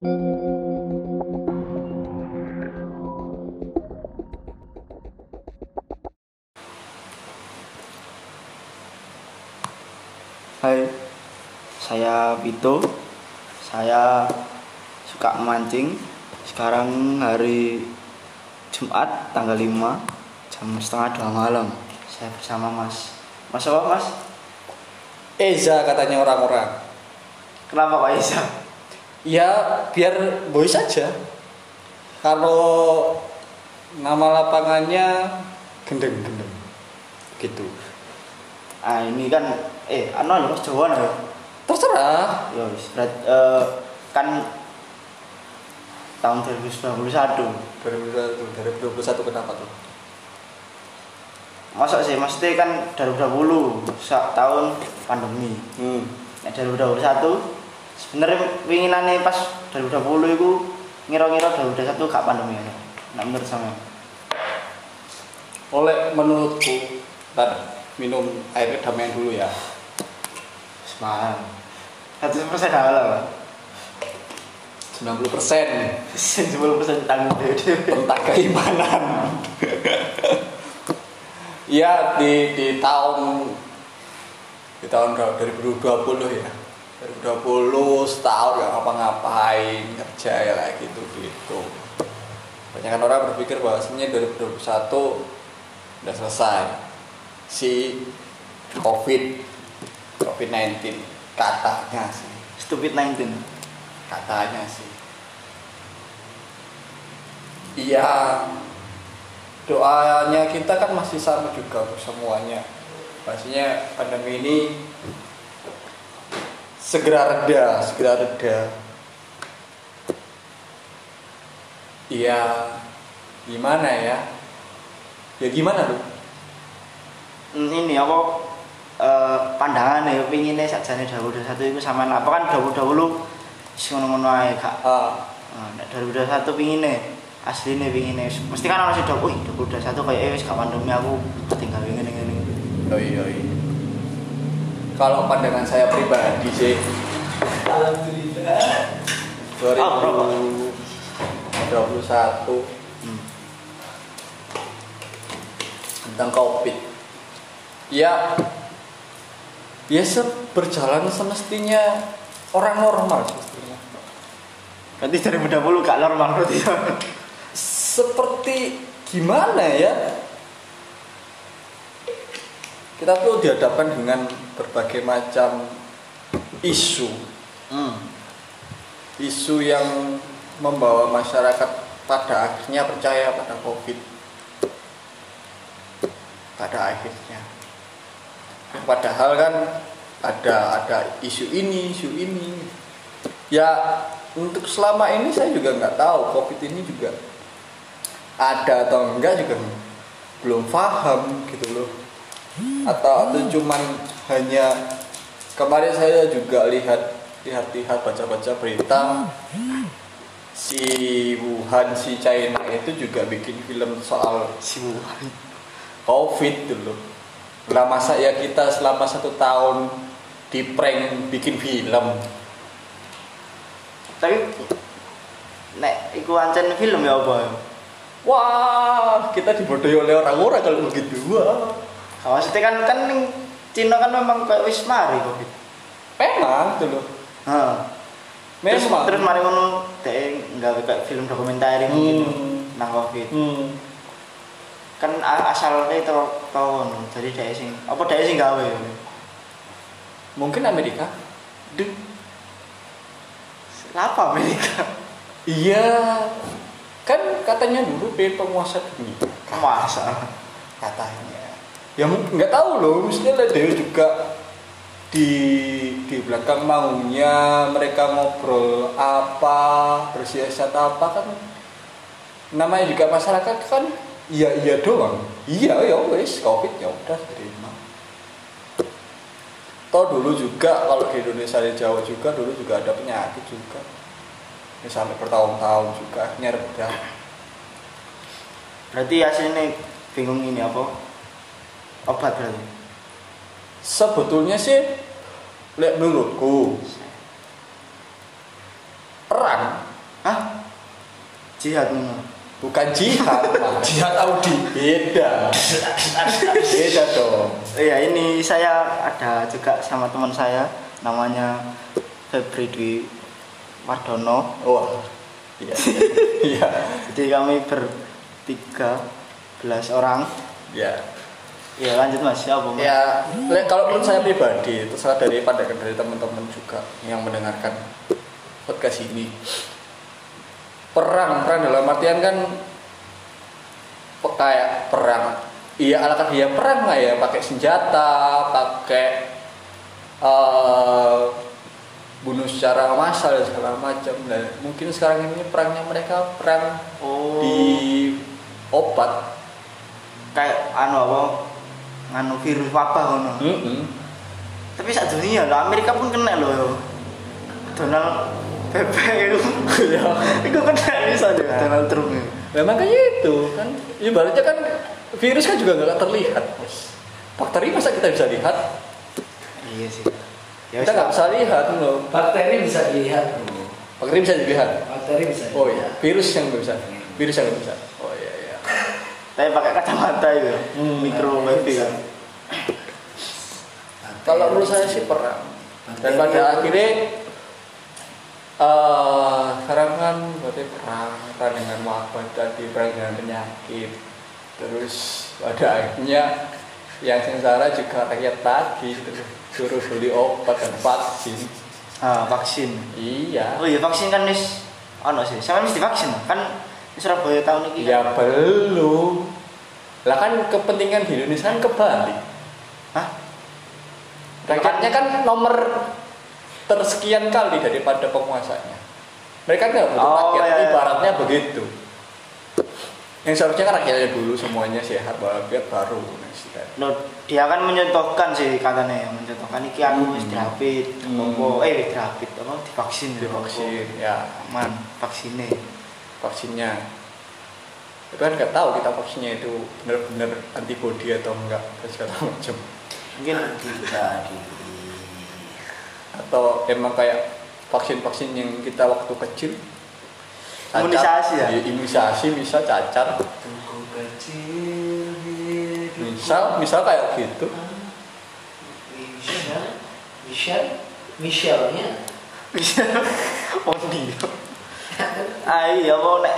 Hai, saya Vito. Saya suka memancing. Sekarang hari Jumat tanggal 5 jam setengah dua malam. Saya bersama Mas. Mas apa Mas? Eza katanya orang-orang. Kenapa Pak Isa? Ya biar boy saja. Kalau nama lapangannya gendeng-gendeng. Gitu. Ah ini kan eh anu lho Mas Jawa lho. Terserah. Ya wis eh, kan tahun 2021. 2021 kenapa tuh? Masa sih mesti kan 2020 sak tahun pandemi. Hmm. Nek 2021 sebenarnya winginane pas 2020 itu ngira-ngira 2021 gak pandemi ya. Nek menurut sama. Oleh menurutku, ntar minum air kedamaian dulu ya. Semangat. 100% halal. 90 persen 10% tanggung dhewe. tentang keimanan. Iya di di tahun di tahun berapa? 2020 ya. 2020 setahun gak ngapa-ngapain kerja ya kayak gitu gitu. Banyak orang berpikir bahwasanya 2021 udah selesai. Si COVID COVID-19 katanya sih. Stupid 19. katanya sih. Iya. Doanya kita kan masih sama juga semuanya. Pastinya pandemi ini segera reda segera reda. Iya gimana ya? Ya gimana tuh Ini apa eh pandangan ya pingine sakjane 2021 itu sama apa kan 2020 sing ngono-ngono ae gak ah, Nah, nek 2021 pingine asline pingine mesti kan ono sing do, "Wih, 2021 kayak eh wis gak pandemi aku tinggal ngene ngene." oh iya iya kalau pandangan saya pribadi sih Alhamdulillah. Ah, berapa? 2021 Hmm. tentang covid ya ya se- berjalan semestinya orang normal semestinya Berarti 2020 gak normal seperti gimana ya kita tuh dihadapkan dengan berbagai macam isu. Hmm. isu yang membawa masyarakat pada akhirnya percaya pada covid. Pada akhirnya. Padahal kan ada ada isu ini isu ini. Ya untuk selama ini saya juga nggak tahu covid ini juga ada atau enggak juga belum paham gitu loh atau atau cuman hanya kemarin saya juga lihat lihat-lihat baca-baca berita si Wuhan si China itu juga bikin film soal Si Wuhan. covid dulu lah masa ya kita selama satu tahun di prank bikin film Tapi nek iku ancen film ya apa? wah kita dibodohi oleh orang-orang kalau begitu wah maksudnya kan kan ning Cina kan memang kayak wis mari Covid. memang dulu Heeh. Terus, memang terus mari ngono dhek nggawe kayak film dokumenter mungkin Hmm. nang Covid. Hmm. Kan asalnya itu tahun jadi dhek sing apa dhek sing gawe. mungkin Amerika Duh. Lapa Amerika? iya kan katanya dulu dia penguasa dunia Masa? katanya ya nggak tahu loh. Mestinya dia juga di di belakang maunya mereka ngobrol apa bersiasat apa kan namanya juga masyarakat kan iya iya doang. Iya ya wes covid ya udah terima. Toh dulu juga kalau di Indonesia di Jawa juga dulu juga ada penyakit juga. Ini sampai bertahun-tahun juga akhirnya reda. Berarti aslinya bingung ini apa? Obat berarti. sebetulnya sih lihat menurutku perang. Jihad ngono? Bukan jihad. Jihad Audi. beda. Beda dong. Iya ini saya ada juga sama teman saya namanya Febri Dwi Wardono wah. Iya iya. Jadi kami bertiga belas orang. Iya ya lanjut mas. Siapa mas? ya le- kalau menurut saya pribadi terserah dari pandangan dari teman-teman juga yang mendengarkan podcast ini. Perang perang dalam artian kan kayak perang. Iya ala kata dia perang nggak ya pakai senjata pakai eh, bunuh secara massal dan segala macam. Dan mungkin sekarang ini perangnya mereka perang oh. di obat. Kayak anu apa anu virus wabah ngono Mm-mm. tapi saat dunia loh Amerika pun kena loh Donald PP itu Ya. itu kena bisa deh Donald Trump Ya makanya itu kan ibaratnya kan virus kan juga nggak terlihat bos. Bakteri masa kita bisa lihat? iya sih ya Kita nggak bisa lihat loh. Bakteri bisa dilihat. Bakteri bisa dilihat. Bakteri bisa. Oh iya, virus yang nggak bisa. Virus yang nggak bisa. Oh tapi pakai kacamata itu Hmm. microwave kan Bakteri Kalau menurut bisa saya sih perang. Dan pada yang- akhirnya eh sekarang kan berarti perang, perang dengan wabah tadi, perang dengan penyakit. Terus pada akhirnya yang sengsara juga rakyat tadi terus suruh beli obat dan vaksin. ah vaksin Iya. oh iya vaksin kan nis ano sih sama mesti vaksin kan Surabaya tahun ini Ya belum. Lah kan kepentingan di Indonesia kan kebalik. hah Rakyatnya kan nomor tersekian kali daripada penguasanya. Mereka nggak butuh Oh, rakyat, iya, iya. ibaratnya begitu. Yang seharusnya kan rakyatnya dulu semuanya sehat bahagia baru kan. No, dia kan mencontohkan sih katanya mencontohkan iki aku wis Hmm. dirapit Hmm. eh wis dirapit apa divaksin Divaksin, ya aman vaksinnya vaksinnya. Itu kan nggak tahu kita vaksinnya itu benar-benar antibody atau enggak dan segala macam. mungkin di. Atau emang kayak vaksin-vaksin yang kita waktu kecil cacar. Imunisasi ya? Iya, imunisasi bisa cacar Tunggu kecil hidup. misal misal kayak gitu Michelle, Michelle, Michelle-nya bisa Ondi ah iya apa nek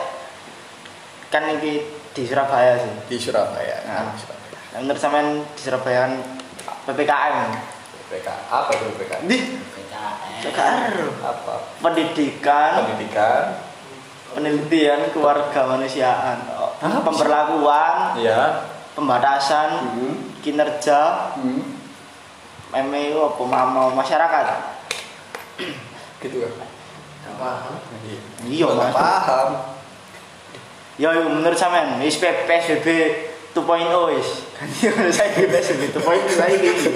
kan iki di Surabaya sih. Di Surabaya Nah. Di Surabaya. Nah, menurut sampean di Surabaya kan PPKM PK apa itu PK di PKN. PKR apa? Pendidikan. Pendidikan. Penelitian kewargamanasiaan oh, Apa sih? pemberlakuan. Ya pembatasan. Hmm. kinerja. Hmm. ME itu apa mau masyarakat. Gitu kan Nggak paham. Iya, Nggak paham. Ya menurut sampean wis PSBB 2.0 wis. Kan iya, saya PSBB 2.0 saya gitu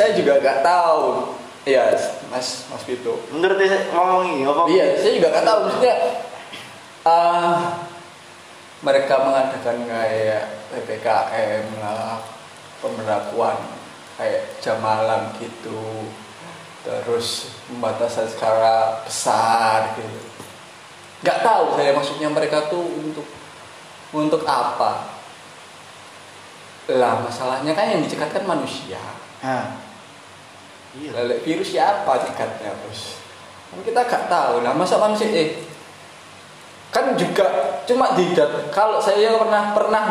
saya juga nggak tahu. Iya, Mas Mas Vito. menurut saya ngomong ini apa? Iya, saya juga nggak tahu. Maksudnya. ah mereka mengadakan kayak ppkm lah, pemberlakuan kayak jam malam gitu, terus pembatasan skala besar gitu. Nggak tahu saya maksudnya mereka tuh untuk untuk apa? Lah masalahnya kan yang dicekat kan manusia. nah iya Lalu virus siapa cekatnya bos? Kan kita gak tahu lah masa manusia eh kan juga cuma di kalau saya pernah pernah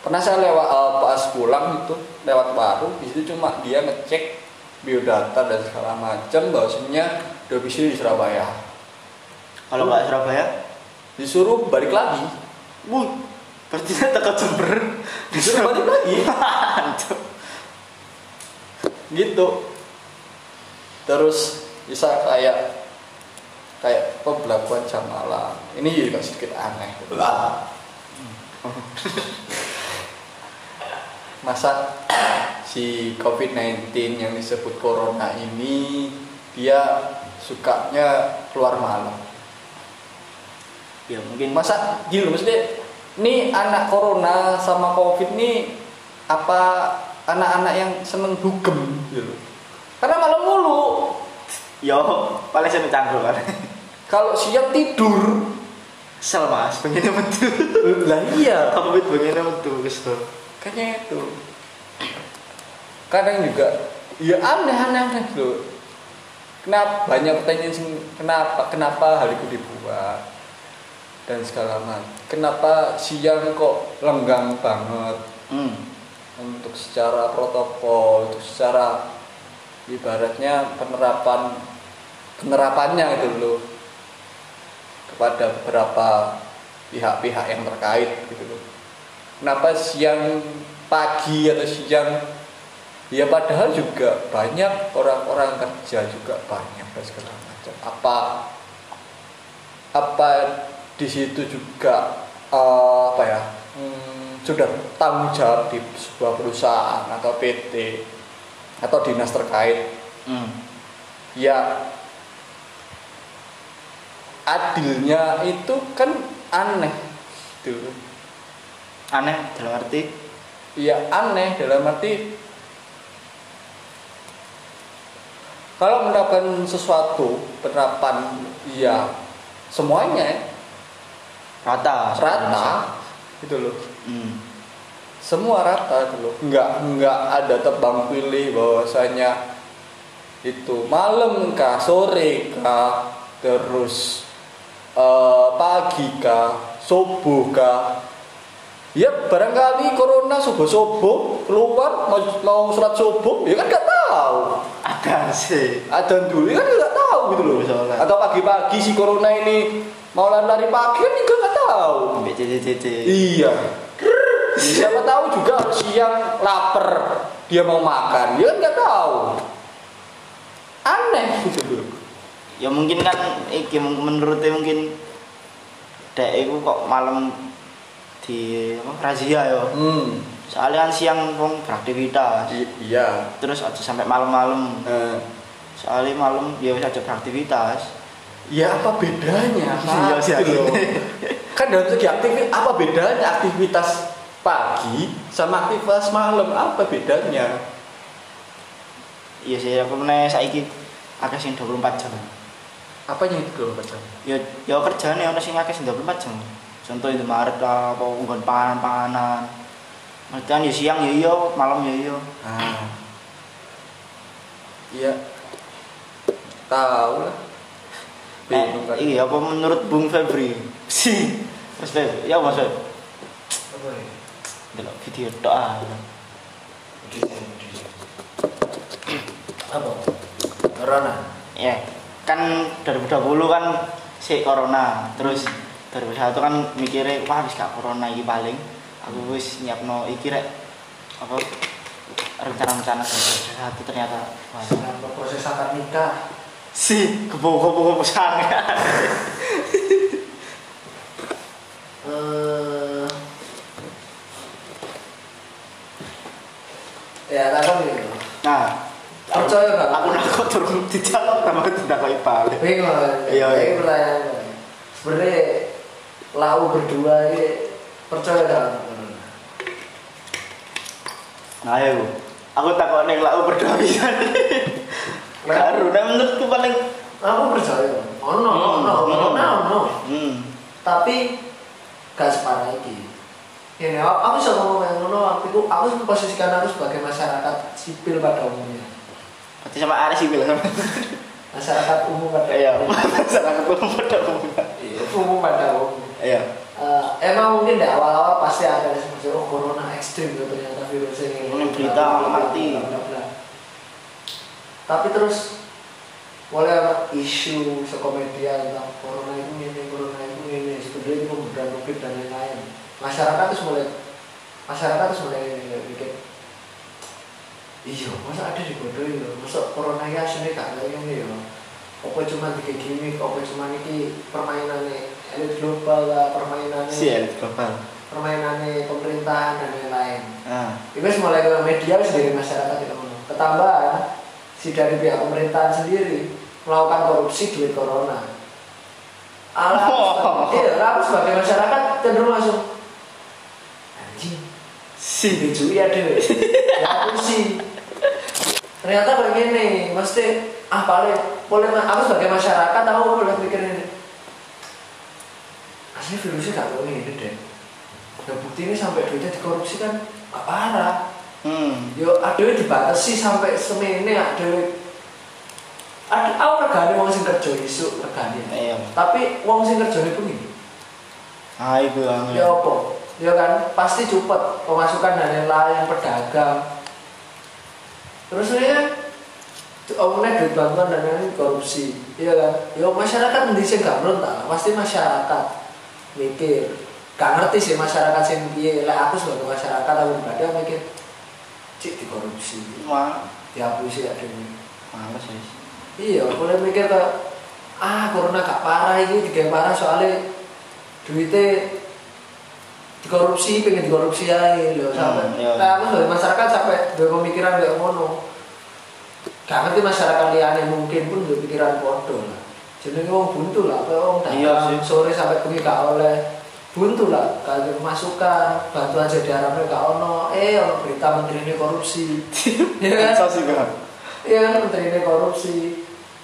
pernah saya lewat eh, pas pulang itu lewat baru di situ cuma dia ngecek biodata dan segala macam bahwasanya domisili di Surabaya. Kalau nggak Surabaya? Disuruh balik lagi. Wuh berarti saya tekan Jember. Disuruh balik lagi. Gitu. Terus bisa kayak kayak pembelakuan jam malam. Ini juga sedikit aneh masa si COVID-19 yang disebut corona ini dia sukanya keluar malam. Ya mungkin masa gini loh maksudnya ini anak corona sama covid nih apa anak-anak yang seneng dugem gitu? Karena malam mulu. Yo paling saya cangkruk kan kalau siang tidur. Kesel mas, pengennya metu. lah iya. Covid pengennya metu kesel. Kayaknya itu. Kadang juga ya aneh aneh aneh loh. Kenapa banyak pertanyaan sing- kenapa kenapa hal itu dibuat? Dan segala macam. Kenapa siang kok lenggang banget? Hmm. untuk secara protokol untuk secara ibaratnya penerapan penerapannya itu loh. Kepada beberapa pihak-pihak yang terkait gitu loh kenapa siang pagi atau siang ya padahal juga banyak orang-orang kerja juga banyak dan segala macam. Apa apa di situ juga eh, apa ya hmm, sudah tanggung jawab di sebuah perusahaan atau PT atau dinas terkait. Hmm. ya adilnya itu kan aneh gitu Aneh dalam arti? Ya aneh dalam arti kalau menerapkan sesuatu penerapan ya semuanya rata. rata. Gitu loh. Hmm. semua rata gitu loh. Nggak nggak ada tebang pilih bahwasanya itu malam kah sore kah terus eh, pagi kah subuh kah ya barangkali corona subuh subuh keluar mau, mau surat subuh ya kan nggak tahu Ada sih. ada dulu kan nggak tahu gitu loh Soalnya. atau pagi-pagi si corona ini mau lari-lari pagi kan juga nggak tahu. Iya. Siapa tahu juga siang lapar dia mau makan, dia kan nggak tahu. Aneh gitu loh. Ya mungkin kan iki menurutnya mungkin dek kok malam di apa razia ya. Hmm. Soalnya kan siang wong beraktivitas. i- iya. Terus aja sampai malam-malam. Eh, Soalnya malam ya wis aja beraktivitas. ya apa bedanya? Iya sih, Gitu akhirnya. kan dalam segi aktivitas apa bedanya aktivitas pagi sama aktivitas malam apa bedanya? Iya sih aku meneh saiki akeh sing 24 jam. Apanya itu kalau baca? Ya ya kerjane ana sing akeh sing 24 jam. Contoh itu Maret lah apa nggon pangan-panganan. Maksudnya kan ya siang ya iya, malam ya iya. Ah. Iya. Tahu lah. Eh, Bingung kan. iya apa menurut Bung Febri? Si. Mas Feb, ya Mas Feb. Apa ya? Delok video tok ah. Apa? Corona. Ya, kan 2020 kan si corona, terus 2021 kan mikirnya wah wis gak corona iki paling. Aku wis nyiapno iki rek apa rencana-rencana 2021 ternyata wah, proses akad nikah. si kepo-kepo sangat. Eh, ya takut gitu. Nah, Percaya gak? aku nakut turun dijawab tambah tidak balik. Bingung. Iya, iya. Ini pertanyaan. Sebenarnya lau berdua ini percaya gak? Nah, ayo. Aku takut neng lau berdua bisa. Nah menurutku paling Aku percaya. Oh no, oh no, oh no, oh no. hmm. Tapi gak separah ini. Ini aku aku bisa ngomong yang ngono waktu itu aku memposisikan aku sebagai masyarakat sipil pada umumnya. Berarti sama sih bilang sama. Masyarakat umum pada Iya, umumnya. masalah ketemu pada umumnya. Iya, umum pada umumnya. Iya. Eh, emang mungkin di awal-awal pasti ada yang seperti oh corona ekstrim gitu ternyata virus ini. Ini berita mati. tapi terus mulai ada isu sekomedia tentang corona itu ini corona itu ini sebenarnya itu bukan covid dan lain-lain. Masyarakat terus mulai masyarakat terus mulai mikir iya masa ada dibodohi loh masa corona ya sini gak kayak ini ya apa cuma tiga gimmick apa cuma ini permainannya elit global lah permainannya Si elit global. permainannya pemerintahan dan lain-lain. Nah, itu mulai ke media wis dari masyarakat tidak mau ketambahan si dari pihak pemerintahan sendiri melakukan korupsi duit corona. Alah, sebagai- iya, aku sebagai masyarakat cenderung langsung anjing si. dijui ya deh ya aku sih. Ternyata kayak gini mesti ah paling boleh aku sebagai masyarakat aku boleh mikir ini. Asli virusnya gak kayak gini deh ya bukti ini sampai duitnya dikorupsi kan gak parah. Hmm. yo ada yang dibatasi sampai semene ada ada aku regane wong sing kerja isu regane. Iya. tapi wong sing kerja itu gini Ah itu yang ya. Apa? Ya kan pasti cepet pemasukan dan lain-lain pedagang. Terus ini omongnya duit bantuan dan lain-lain korupsi. Iya kan? Ya masyarakat nanti sih gak berontak pasti masyarakat mikir. Gak ngerti sih masyarakat sing piye lah aku sebagai masyarakat aku pribadi aku mikir cik dikorupsi. Wah, dihapusi ya demi males ya. iya mulai mikir ke ah corona gak parah ini tiga parah soalnya duitnya dikorupsi pengen dikorupsi aja loh sampai Hmm, nah aku sebagai masyarakat sampai dua pemikiran kayak ngono gak ngerti masyarakat liane mungkin pun dua pikiran bodoh lah jadi wong buntu lah kayak wong Iya dagang sih. sore sampai pergi gak oleh buntu lah kalau masukan bantuan jadi Arabnya gak ono eh ono berita menteri ini korupsi Iya kan? Masa sih kan? Iya kan menteri ini korupsi.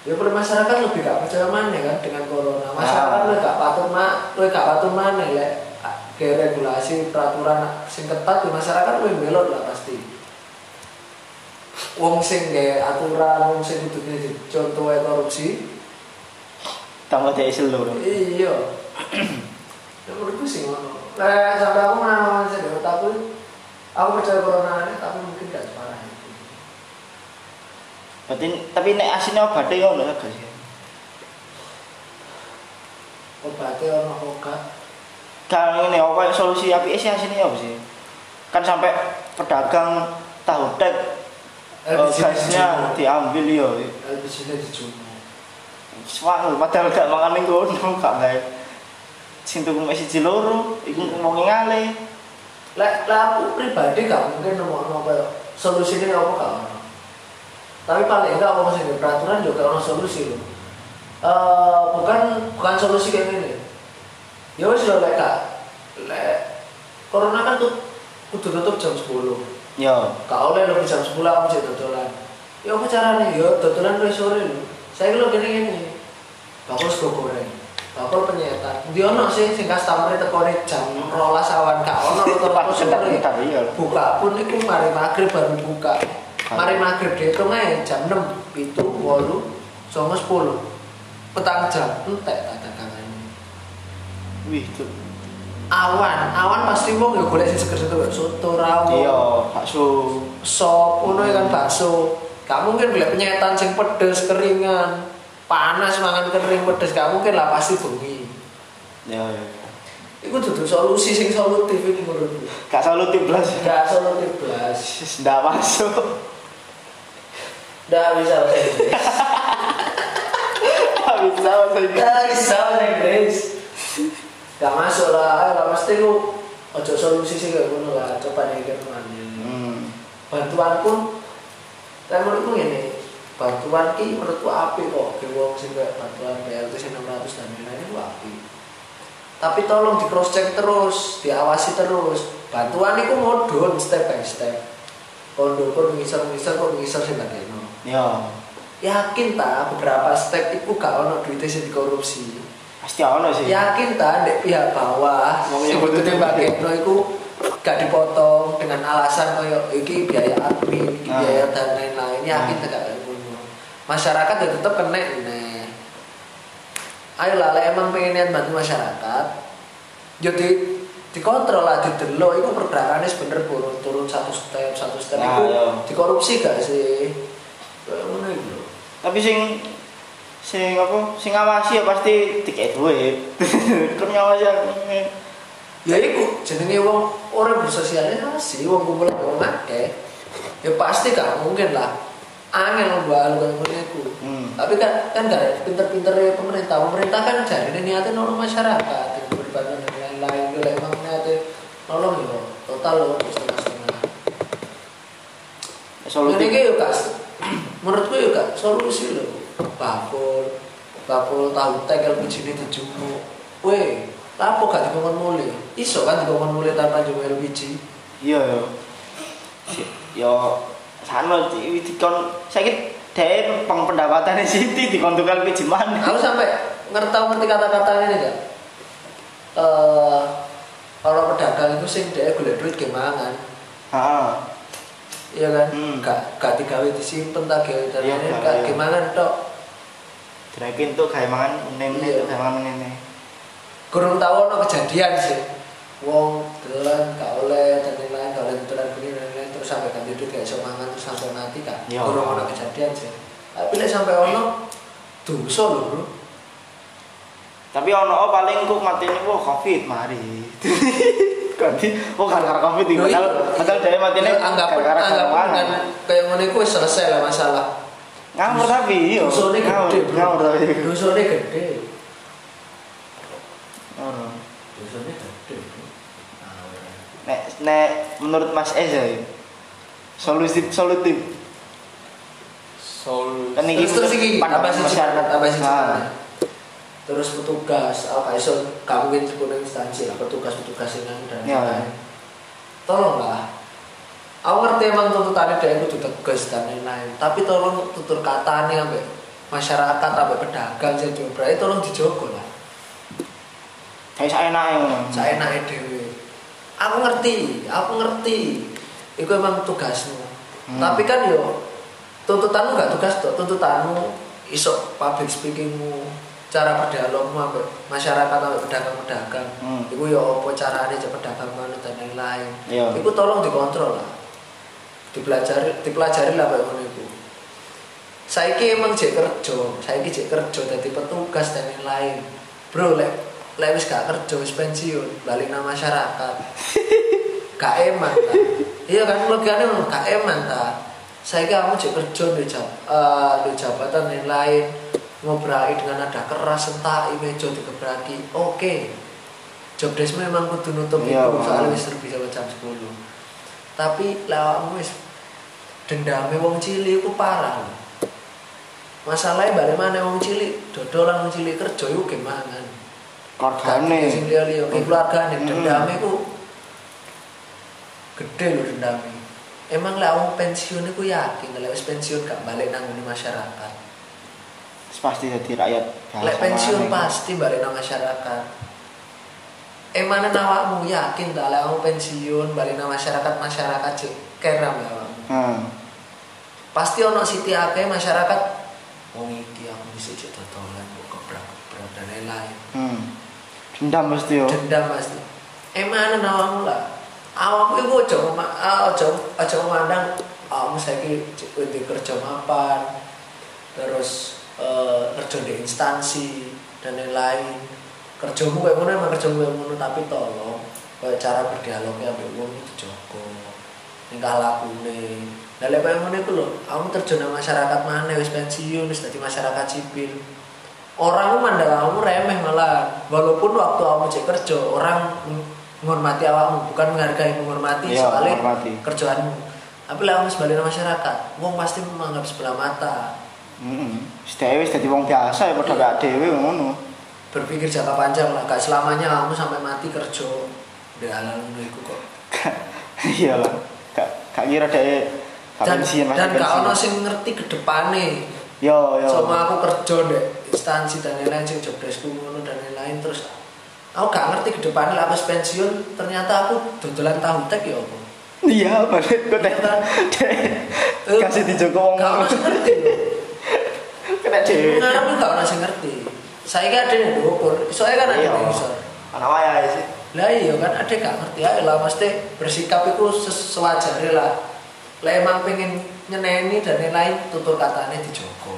Ya pada masyarakat lebih gak percaya mana kan dengan corona. Masyarakat Ah. lebih gak patuh mak, lebih gak patuh mana ya. Kayak regulasi peraturan sing ketat di masyarakat lebih belot lah pasti. Wong sing gak aturan, wong sing kudu jadi contoh korupsi. Tambah dia seluruh. Iya. Ya menurutku sih ngono. Lah sampai aku menanam saya di otakku, aku percaya corona ini tapi mungkin gak separah itu. Berarti tapi nek asine obate yo ngono gak sih? Obatnya ono obat. Kan ini apa solusi apike sih asine apa sih? Kan sampai pedagang tahu tek eh, gasnya diambil yo. LPG-nya dijual. Wah, padahal gak mangan ning kono gak bae. Sing tuku mek siji loro, iku ngomongi ngale. Lek lek aku pribadi gak mungkin nemu apa solusinya apa gak ono. Tapi paling enggak masih di peraturan juga ono solusi loh. Eh bukan bukan solusi kayak gini. Ya wis lho lek lek corona kan tuh kudu tutup jam 10. Yo, Gak oleh lebih jam 10 aku jadi dodolan. Ya apa caranya? Ya dodolan mulai sore lho. Saya kalau gini gini. Bakul sego goreng. Bakul penyetan. Di ono sih sing customer tekone jam 12 awan gak ono rata-rata sore. sebentar iya. buka pun itu mari maghrib baru buka mari maghrib dihitung aja jam 6 itu walu sama 10 petang jam entek tak dagangannya Wih, tuh. Awan awan pasti wong ya golek sing seger-seger soto rawon Iya, bakso. sop ngono ya kan bakso gak mungkin golek penyetan sing pedes keringan panas mangan kering pedes gak mungkin lah pasti bengi Ya, ya. Iku dudu solusi sing solutif ini menurutku. Gak solutif blas. Gak solutif blas. Ndak masuk. Nggak bisa bahasa Inggris. Bisa bahasa Inggris. Nggak bisa bahasa Inggris. Gak masuk lah. Ayo lah pasti ku ojo solusi sih kayak ngono lah. Coba nih kan Hmm. Bantuan pun, saya menurutku ini bantuan ki menurutku api kok. Ke wong sing kayak bantuan BLT sing 600 dan lain-lain itu api. Tapi tolong di cross check terus, diawasi terus. Bantuan itu modul step by step. Kondo kok ngisor-ngisor kok ngisor sing gak kena. Ya, Yakin tak beberapa step itu gak ono duitnya sing dikorupsi. Pasti ono sih. Yakin tak dek pihak bawah Wong sing yang butuh butuh dibagekno iku gak dipotong dengan alasan koyo iki biaya admin, iki Ah. biaya dan lain-lain. Yakin Ah. tak gak ngono. Masyarakat ya tetep kena nih. Ayolah, lek emang pengen niat bantu masyarakat, jadi dikontrol lah, didelok, itu pergerakannya sebener turun, turun satu step, satu step, Nah, itu iya. dikorupsi gak sih? Kayak. Tapi sing sing apa? Sing ngawasi ya pasti tiket duit. Kan ngawasi ya. ya iku jenenge wong orang bersosialisasi wong kumpul wong akeh ya pasti gak mungkin lah angel mbak ngono iku Hmm. tapi kan kan gak pinter-pinter pemerintah pemerintah kan jadi niatnya nolong masyarakat dengan berbantuan dan lain-lain kalau emang niatnya nolong ya total loh setengah-setengah Solutif. ini kak menurutku kak solusi loh bakul bakul tahu tegel begini dijumuk weh lapo gak dikongkon mulai iso kan dikongkon mulai tanpa jumuk LPG Iya yo. Si- Yo sana di dikon sakit dhewe peng pendapatane Siti dikon tukang ke mana? aku sampai ngerti ngerti kata-kata ini gak eh orang pedagang itu sing dia golek duit gemangan Heeh. Iya kan Hmm. gak gak digawe disimpen tak gawe dan Iya, ini gak, gak iya. gemangan tok Direkin tuh kayak mangan nene Iya. tuh kayak mangan nene. kurang tahu ono kejadian sih wong dolan gak oleh dan lain-lain gak oleh dolan begini dan lain-lain terus sampai ganti duit gak iso mangan terus sampai mati kan Iya. kurang ono kejadian sih tapi lek sampai ono dosa lho bro Tapi ono oh, paling kok matine wah covid mari. Ganti oh gara-gara covid iki Loh, padahal iya. padahal dia matine Ya, anggap anggap dengan kayak ngono iku wis selesai lah masalah Ngawur tapi iya. dosane Ngawur, gede bro ngawur tapi. dosane gede Ngawur. dosane gede. Nek nek menurut Mas Eza ya. Solusi solutif. Solusi. Kan iki terus terus iki apa sih apa sih Ah. Terus petugas apa iso mungkin sepenuh instansi lah petugas petugas yang dan Iya. lain-lain. Tolonglah aku ngerti emang tuntutannya dia itu tegas dan lain-lain. Tapi tolong tutur kata nih sampai masyarakat sampai pedagang sih coba itu tolong dijogo lah. Kayak saya enake ngono. saya naik dewe aku ngerti aku ngerti. Itu emang tugasmu. Hmm. tapi kan yo tuntutanmu gak tugas tuh tuntutanmu iso public speakingmu cara berdialogmu sampai masyarakat sampai pedagang-pedagang. Hmm. itu yo apa caranya cek pedagang mana dan lain-lain. Iya. itu tolong dikontrol lah. Dipelajari dipelajari lah ngono itu saiki emang jek kerja saiki jek kerja jadi petugas dan lain-lain bro lek lek wis gak kerja wis pensiun balik nang masyarakat. Gak eman ta. Iya kan logikanya memang gak eman ta. Saiki kamu jek kerja di jab, di jabatan yang lain ngobrol dengan nada keras entak meja dikebraki oke. Job desk memang kudu nutup Iya, itu soalnya wis sampai jam 10 tapi lawakmu wis dendame wong cilik iku parah. Lho. masalahnya balik mana wong cilik dodolan wong cilik kerja iku gimana Keluargane. sing liya-liya ki keluargane. Hmm. dendame iku gede lho dendame. Emang lek wong pensiun iku yakin lek wis pensiun gak balik nang ngene masyarakat pasti jadi rakyat lek pensiun pasti nang masyarakat. Emang awakmu yakin tak lek pensiun balik nang masyarakat masyarakat cek keram ya Hmm. pasti ono siti akeh masyarakat wong iki aku bisa cek dodolan kok kebrak-kebrak dan lain-lain. Hmm. Dendam mesti yo. dendam pasti. Emang awakmu lah. Awakmu iku aja ngoma- ah, aja aja memandang awakmu saiki cek di kerja mapan terus eh, kerja di instansi dan lain-lain kerjamu kayak ngono emang kerjamu kayak ngono tapi tolong kayak cara berdialognya ambek wong itu dijogo tingkah lakune Lah lek koyo ngono iku lho, kamu terjun nang masyarakat mana wis pensiun wis dadi masyarakat sipil. Orang mandang kamu remeh malah walaupun waktu kamu cek kerja orang ng- menghormati awakmu bukan menghargai menghormati Iya, soalnya menghormati. kerjaanmu. Tapi lah kamu sebagai masyarakat, wong pasti menganggap sebelah mata. Heeh. Dhewe wis dadi wong biasa ya padha gak dhewe ngono. Berpikir jangka panjang lah, gak selamanya kamu sampai mati kerja. Udah halal ngono iku kok. Iya lah. Gak gak kira dhewe gak Dan, pensiun masih dan gak ono sing ngerti. Yo yo. sama aku kerja deh instansi dan lain-lain sing job deskku ngono dan lain-lain terus aku gak ngerti ke depannya lah pas pensiun ternyata aku dodolan tahu tek ya apa Iya, balik teh. Eh, Kasih dijogo wong gak ngerti kena dhewe. ngarep gak ono sing ngerti. Saya kan ada yang diukur soalnya kan ada Iya. yang iso Ana wae sih. lah iya kan ada gak ngerti. Ayo lah mesti bersikap itu sewajarnya lah. Lah emang pengen nyeneni dan lain-lain tutur katanya dijogo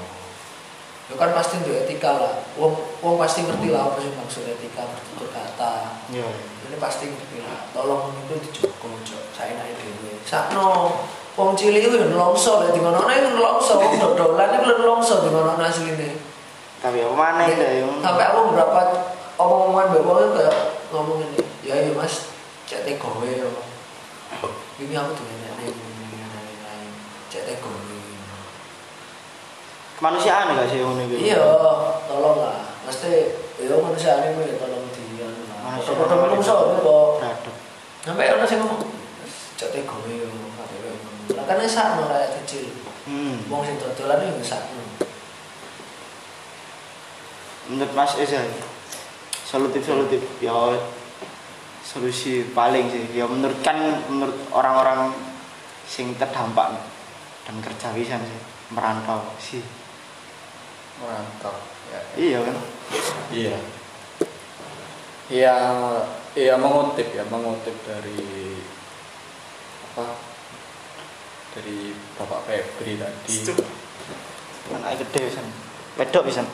ya kan pasti untuk etika lah. Wong wong pasti ngerti lah apa sih maksud etika bertutur kata. Iya. ini pasti ngerti lah. Tolong itu dijogo cok. Saya naik dewe sakno wong cilik itu nelongso lah di mana itu nelongso wong dodolan itu nelongso di mana asli ini Tapi apa deh yo. sampai aku berapa omong-omongan bapak kayak ngomong ini ya iya mas cek teh kowe ini aku tuh ini lain-lain cek teh kowe Kemanusiaan gak sih iki? iya tolong lah mesti ya manusia ini ya tolong dia lah Manusia. foto menungso ini kok sampai orang sing ngomong cek teh kowe. Lah kan sakno rakyat kecil Hmm. wong sing dodolan yo sakno. Menurut Mas Eza solutif solutif ya solusi paling sih. Ya menurut kan menurut orang-orang sing terdampak dan kerja bisa sih merantau sih merantau ya, iya kan? Iya. Iya iya mengutip ya mengutip dari apa dari bapak Febri tadi. Anak gede bisa pedok bisa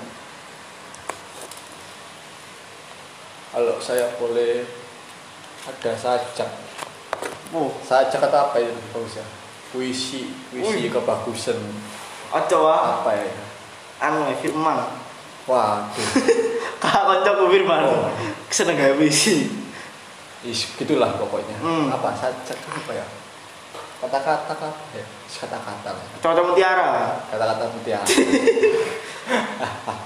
kalau saya boleh ada sajak. Oh sajak kata apa itu bagus ya? Puisi puisi kebagusan. Ojo wah apa ya? Anu ya, firman. Waduh. Kakak koncoku firman. Oh. seneng gawe puisi. Is, gitulah pokoknya. Hmm. apa sajak itu apa ya kata-kata apa ya kata-kata lah. Cocok mutiara. Kata-kata mutiara.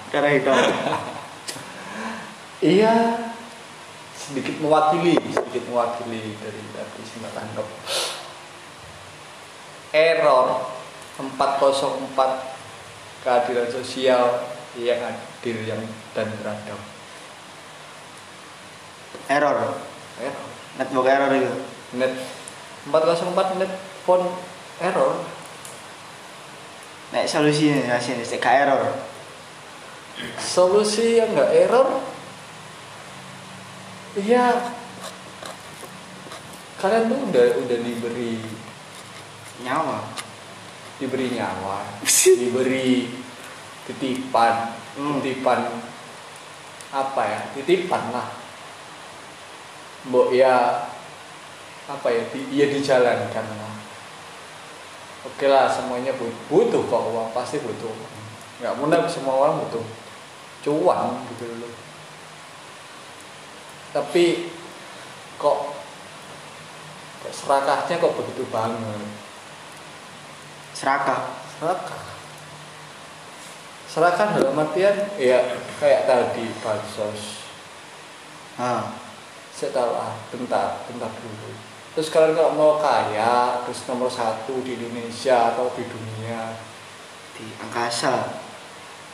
Darah hitam iya sedikit mewakili sedikit mewakili dari tadi saya tangkap error 404 keadilan sosial yang adil yang dan beradab. Error? Error. Network error itu? Net 404 net phone error. Nek solusinya hasilnya sih gak error. Solusi yang nggak error? Iya. Kalian tuh udah udah diberi nyawa. Diberi nyawa diberi titipan Hmm. titipan apa ya? Titipan lah. Mbok ya apa ya? Di, ya dijalankan. Lah oke lah semuanya bu- butuh kok uang pasti butuh. Nggak mudah semua orang butuh cuan gitu loh. Tapi kok kok serakahnya kok begitu banget? Serakah? Serakah. Serakah dalam artian ya kayak tadi bansos. Ah. Saya tahu ah bentar bentar dulu terus kalian kalau mau kaya terus nomor satu di Indonesia atau di dunia? Di angkasa.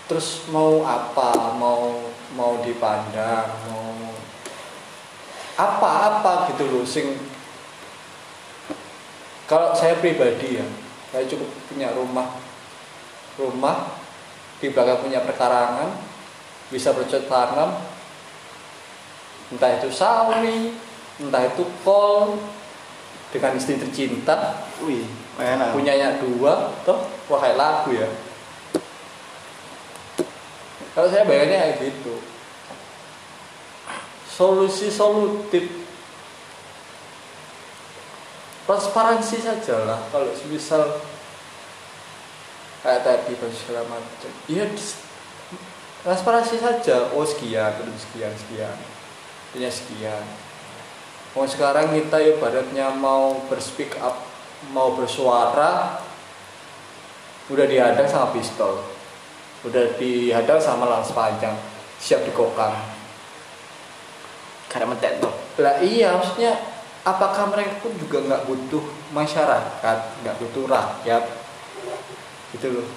Terus mau apa? Mau mau dipandang mau apa-apa gitu loh sing kalau saya pribadi ya saya cukup punya rumah. Rumah di belakang punya perkarangan bisa bercocok tanam. Entah itu sawi entah itu kol dengan istri tercinta. Wih enak. Punyanya dua toh wah kayak lagu ya. Kalau saya bayarnya kayak gitu. Solusi solutif. Transparansi saja lah kalau misal kayak tadi segala macam. Ya transparansi saja. Oh sekian belum sekian sekian. Punya sekian mau sekarang kita ibaratnya mau berspeak up mau bersuara udah dihadang sama pistol. Udah dihadang sama lans panjang siap dikokang karena mentek tuh lah iya maksudnya apakah mereka pun juga nggak butuh masyarakat nggak butuh rakyat? Gitu loh.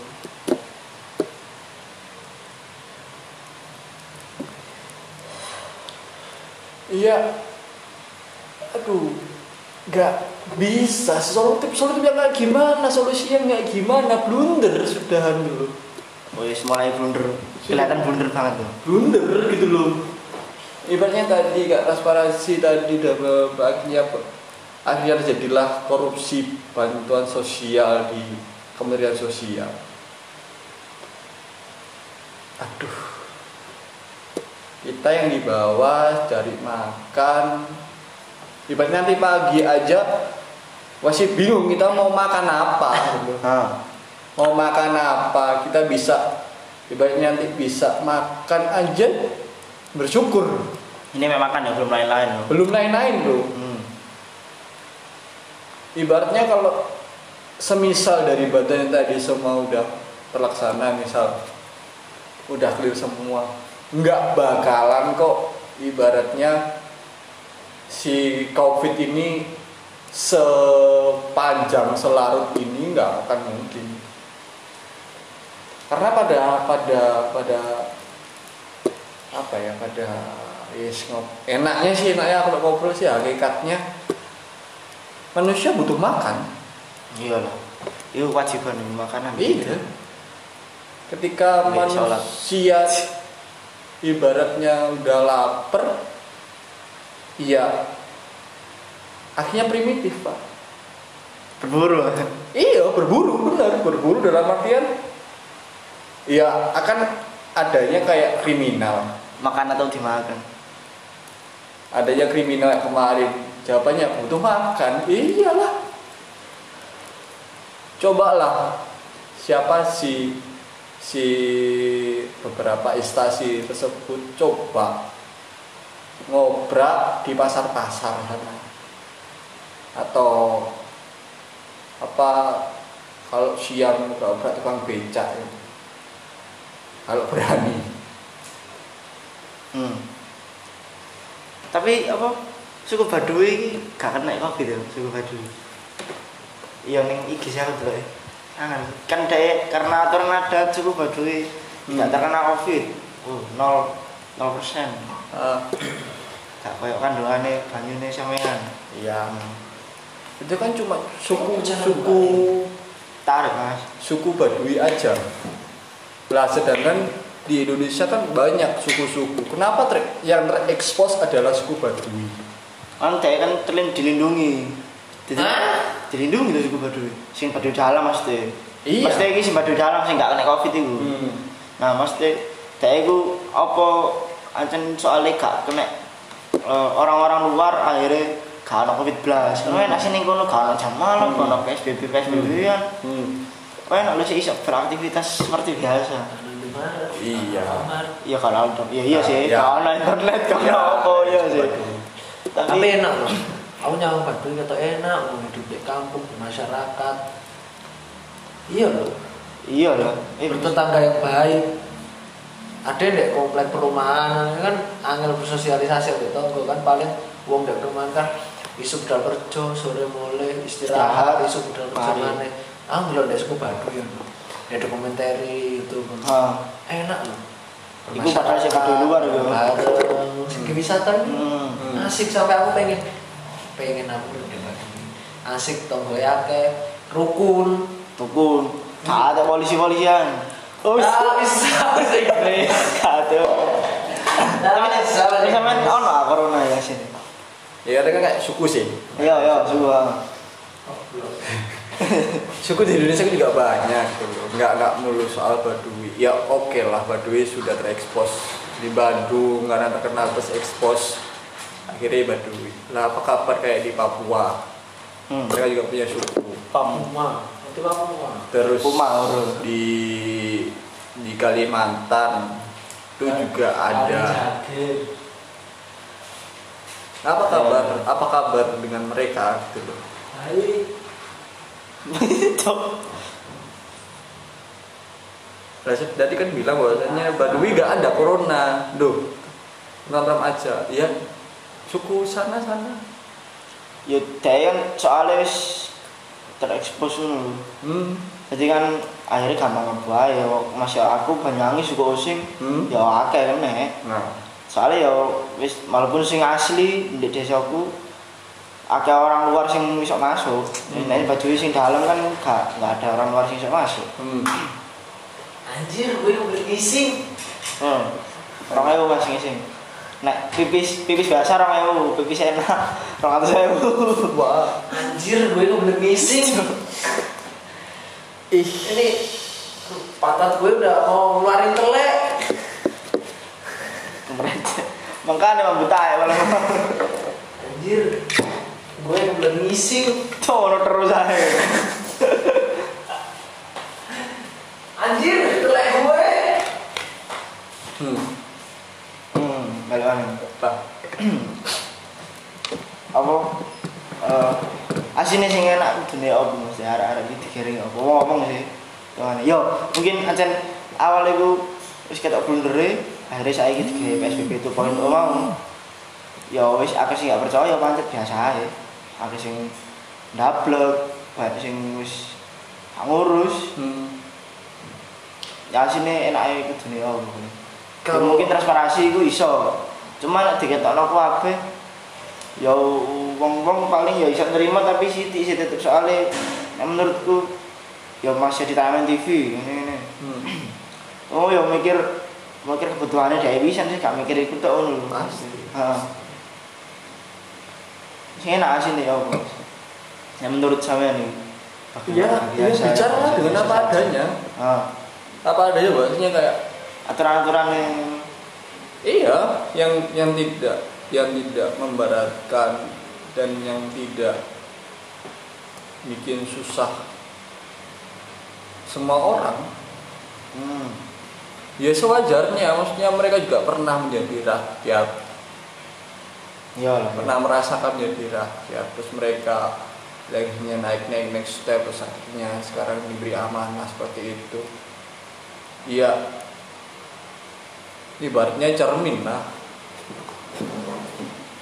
Iya aduh nggak bisa. Solutif solutif yang kayak gimana? Solusi yang kayak gimana? Blunder sudahan dulu. Wih mulai blunder. Kelihatan blunder banget tuh. Blunder gitu loh. Ibaratnya tadi kak transparansi tadi udah akhirnya akhirnya terjadilah korupsi bantuan sosial di Kementerian Sosial. Aduh. Kita yang di bawah cari makan ibaratnya nanti pagi aja masih bingung kita mau makan apa gitu. Mau makan apa kita bisa ibaratnya nanti bisa makan aja bersyukur. Ini memang kan ya belum lain-lain loh. Belum lain-lain bro hmm. ibaratnya kalau semisal dari badan yang tadi semua udah terlaksana misal udah clear semua nggak bakalan kok ibaratnya si covid ini sepanjang selarut ini nggak akan mungkin karena pada pada pada apa ya pada Yes, ngop- enaknya sih enaknya aku ngobrol sih hakikatnya manusia butuh makan. iya lah itu kewajiban makanan Iya. Ketika Baik, sholat. manusia ibaratnya udah lapar, iya akhirnya primitif pak. berburu Iya berburu benar berburu dalam artian, ya akan adanya kayak kriminal. makan atau dimakan Adanya kriminal yang kemarin jawabannya butuh makan. Iyalah. Cobalah siapa si si beberapa instansi tersebut coba ngobrak di pasar-pasar sana atau apa kalau siang ngobrak tukang becak ya. kalau berani hmm. tapi apa suku Baduy ini gak kena covid ya suku Baduy iya ning iki sih aku dulu Jangan. kan karena aturan ada suku nggak Hmm. terkena covid oh, nol nol persen Eh, gak kayak kandungannya banyune sampean Iya. Itu kan cuma suku suku tarik mas suku Baduy aja. Lah sedangkan di Indonesia kan banyak suku-suku. Kenapa ter- yang terekspos adalah suku Baduy? kan dek kan terlin dilindungi Jadi, dilindungi tuh suku Baduy sing Baduy dalam mas dek Iya. mas dek ini sing Baduy dalam sing gak kena covid itu Hmm. Nah, mesti dhek iku apa ancen soalnya gak kena eh, orang-orang luar akhirnya gak ono Covid blas. Kowe enak sih kono gak ono jam malam, gak ono PSBB PSBB kan. Hmm. Enak lu sih beraktivitas seperti biasa. Iya. Iya kalau ada. Iya iya sih, Ya. gak ono internet gak ono apa iya sih. Tapi enak loh. Aku nyawang Baduy kata enak, mau hidup di kampung, di masyarakat. Iya loh. iya. Eh, bertetangga yang baik ada dek komplek perumahan kan angel bersosialisasi di tonggo kan paling uang dek perumahan kan isu budal kerja sore mulai istirahat isu budal kerja mana ah belum dek suku Baduy ya ada dokumentari itu. Ah, enak loh. Iku padahal sih luar itu. bareng segi wisata ini hmm. asik sampai aku pengen pengen aku udah asik tonggo akeh rukun. Tukun. Gak ada polisi-polisian. Oh, Ah, bisa bahasa Inggris. gak ada. Tapi nek tapi sampean ono ah corona ya sini. Ya kan kayak suku sih. Iya, iya, suka. Suku di Indonesia kan juga banyak gitu. Nggak nggak melulu soal Baduy. Ya oke lah Baduy sudah terekspos di Bandung karena terkenal terus ekspos akhirnya Baduy. Lah apa kabar kayak di Papua? Hmm. Mereka juga punya suku. Pam. Terus Puma, urut. di di Kalimantan itu juga ada. Apa kabar? Apa kabar dengan mereka gitu loh? Baik. Itu. Lah, Tadi kan bilang bahwasanya Baduy gak ada corona, duh, tenang aja, ya suku sana sana. Ya dia kan soalnya terekspos ngono. Hmm. Jadi kan akhirnya gampang ngebuah ya masih aku banyangi suku osing Hmm. ya akeh kan nek. Nah, Soalnya ya wis walaupun sing asli di desaku akeh orang luar sing iso masuk. Hmm. Nek baju sing dalam kan gak gak ada orang luar sing iso masuk. hmm. Anjir, gue udah ngising. Hmm. Orang ewu mas sing Nek pipis pipis biasa orang ewu, pipis enak orang atas ewu. Wah, Anjir, gue udah ngising. ih, Ini patat gue udah mau ngeluarin telek. Makanya emang buta ya malah. Anjir, gue udah ngising. Coro terus aja. Anjir, telek gue. hmm. Balik Lah, apa? Eh asine sing enak kudune apa mesti arek-arek iki apa? Ngomong sih. Tuhan yo mungkin ancen awal iku wis ketok blundere akhirnya saiki digawe PSBB 2.0 mau. Ya wis akeh sing gak percaya pancet biasa ae. Akeh sing ndablek banyak sing wis ngurus. Hmm. ya asine enake kudune apa Ya, Kalau- mungkin transparansi iku iso cuma nek diketokno kabeh ya wong-wong paling ya iso nerima tapi sithik sih tetep soalnya nek menurutku ya masih di tayangan TV ini ini Hmm. oh ya mikir mikir kebutuhannya dia bisa sih gak mikir itu tuh ngono. Pasti. Heeh. Sing enak sih nih ya apa? Ya menurut saya nih. Ya, ya bicara dengan apa adanya. Ah, Apa adanya bahasanya kayak aturan-aturan yang Iya, yang yang tidak yang tidak membaratkan dan yang tidak bikin susah semua orang. hmm, Ya sewajarnya, maksudnya mereka juga pernah menjadi rakyat, lah. pernah merasakan menjadi rakyat, terus mereka akhirnya naik naik next step, terus akhirnya sekarang diberi amanah seperti itu. Iya, ibaratnya cermin lah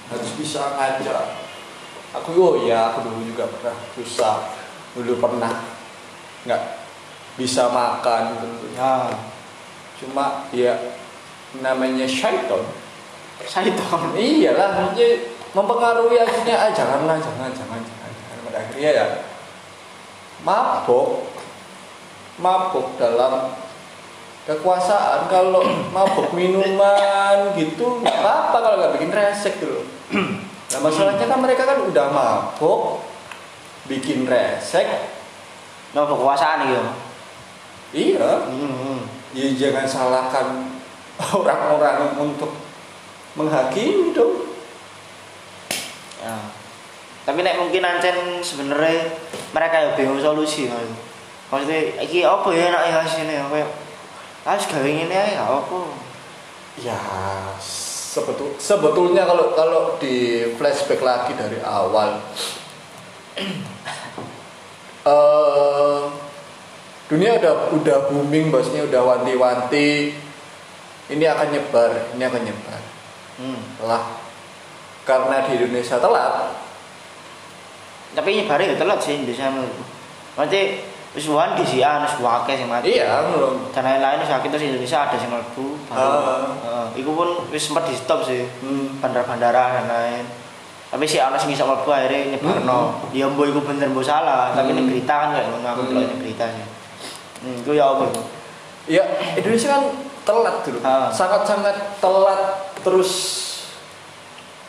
harus bisa ngaca aku oh ya aku dulu juga pernah susah. Dulu pernah nggak bisa makan gitu. Ya, cuma ya namanya syaiton. Tahu. iyalah maksudnya mempengaruhi akhirnya. Ah janganlah jangan jangan jangan, jangan. pada akhirnya ya mabok. Mabok dalam kekuasaan kalau mabok minuman gitu nggak apa kalau nggak bikin resek dulu nah masalahnya kan mereka kan udah mabok bikin resek No kekuasaan gitu. iya Hmm, ya jangan salahkan orang-orang untuk menghakimi dong ya. Tapi nek mungkin ancen sebenarnya mereka ya bingung solusi mas. Maksudnya, iki apa ya enak ya sini apa? Harus gawe ngene ae gak apa. Ya sebetul sebetulnya kalau kalau di flashback lagi dari awal eh dunia udah udah booming bosnya udah wanti-wanti ini akan nyebar ini akan nyebar Hmm. lah karena di Indonesia telat Tapi nyebare ya telat sih Indonesia. Berarti wis wan di sih wis akeh sing mati. iya belum Dan lain-lain wis akeh terus Indonesia ada sing mlebu. Heeh. Iku pun wis sempat di stop sih. hmm. Bandara-bandara dan lain. Tapi sih ana sing iso mlebu akhirnya nyebarno. Ya mbok iku bener mbok salah, tapi Hmm. ini berita kan kayak ngono aku Hmm. delok ini berita sih. Hmm, itu ya apa itu? Ya, Indonesia kan telat dulu. Sangat-sangat telat terus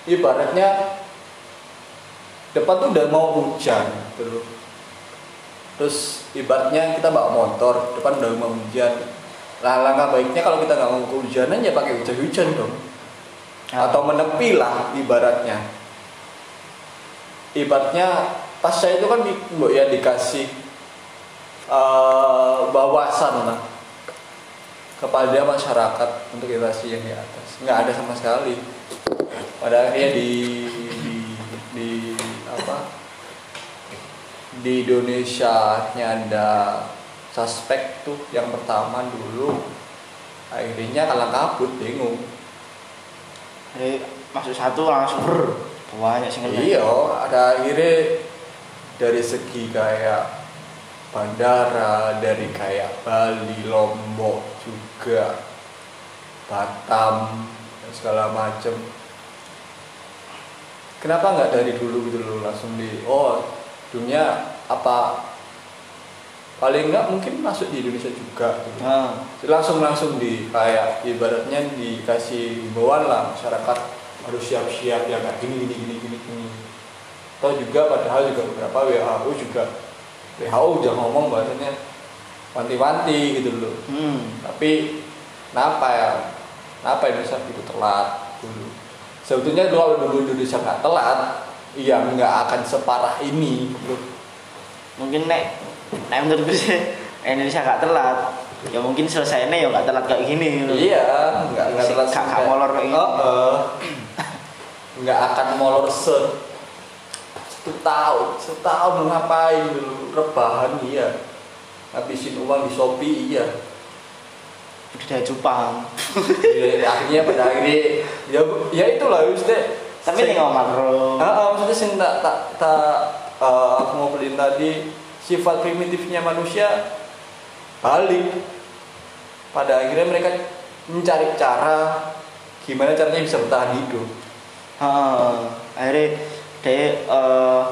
ibaratnya depan tuh udah mau hujan dulu. Terus ibaratnya kita bawa motor, depan udah mau hujan. Lah langkah baiknya kalau kita nggak mau kehujanan ya pakai hujan-hujan dong. Ah. Atau menepi lah ibaratnya. Ibaratnya pas saya itu kan di, ya dikasih eh, bawasan lah kepada masyarakat untuk edukasi yang di atas nggak ada sama sekali pada akhirnya di apa di Indonesia ada suspek tuh yang pertama dulu. Akhirnya kalah kabut bingung. Jadi masuk satu langsung ber banyak kena. iya ada akhirnya dari segi kayak bandara dari kayak Bali Lombok juga Batam dan segala macem. Kenapa nggak dari dulu gitu loh langsung di oh dunia apa? Paling nggak mungkin masuk di Indonesia juga. Gitu. Nah, langsung langsung di kayak ibaratnya dikasih himbauan lah masyarakat harus siap-siap ya kayak gini gini gini gini gini. Atau juga padahal juga beberapa WHO juga WHO udah ngomong bahasanya wanti-wanti gitu loh. Hmm. tapi kenapa ya? Kenapa Indonesia itu telat dulu? Sebetulnya kalau dulu Indonesia nggak telat iya nggak akan separah ini. Mungkin nek nek menurutku sih Indonesia gak telat. Ya mungkin selesainya ya gak telat kayak gini. Iya, nggak nggak telat kak- kak sampai- molor kayak gini. Oh, oh. nggak akan molor se satu tahun, setahun ngapain dulu rebahan iya, habisin uang di Shopee iya. Budidaya cupang. Ya, akhirnya pada akhirnya ya ya itulah maksudnya. Tapi nih ngomong makro. Ah, ah, maksudnya sing tak tak tak eh, aku mau beliin tadi sifat primitifnya manusia balik. Pada akhirnya mereka mencari cara gimana caranya bisa bertahan hidup Heeh. akhirnya dia eh,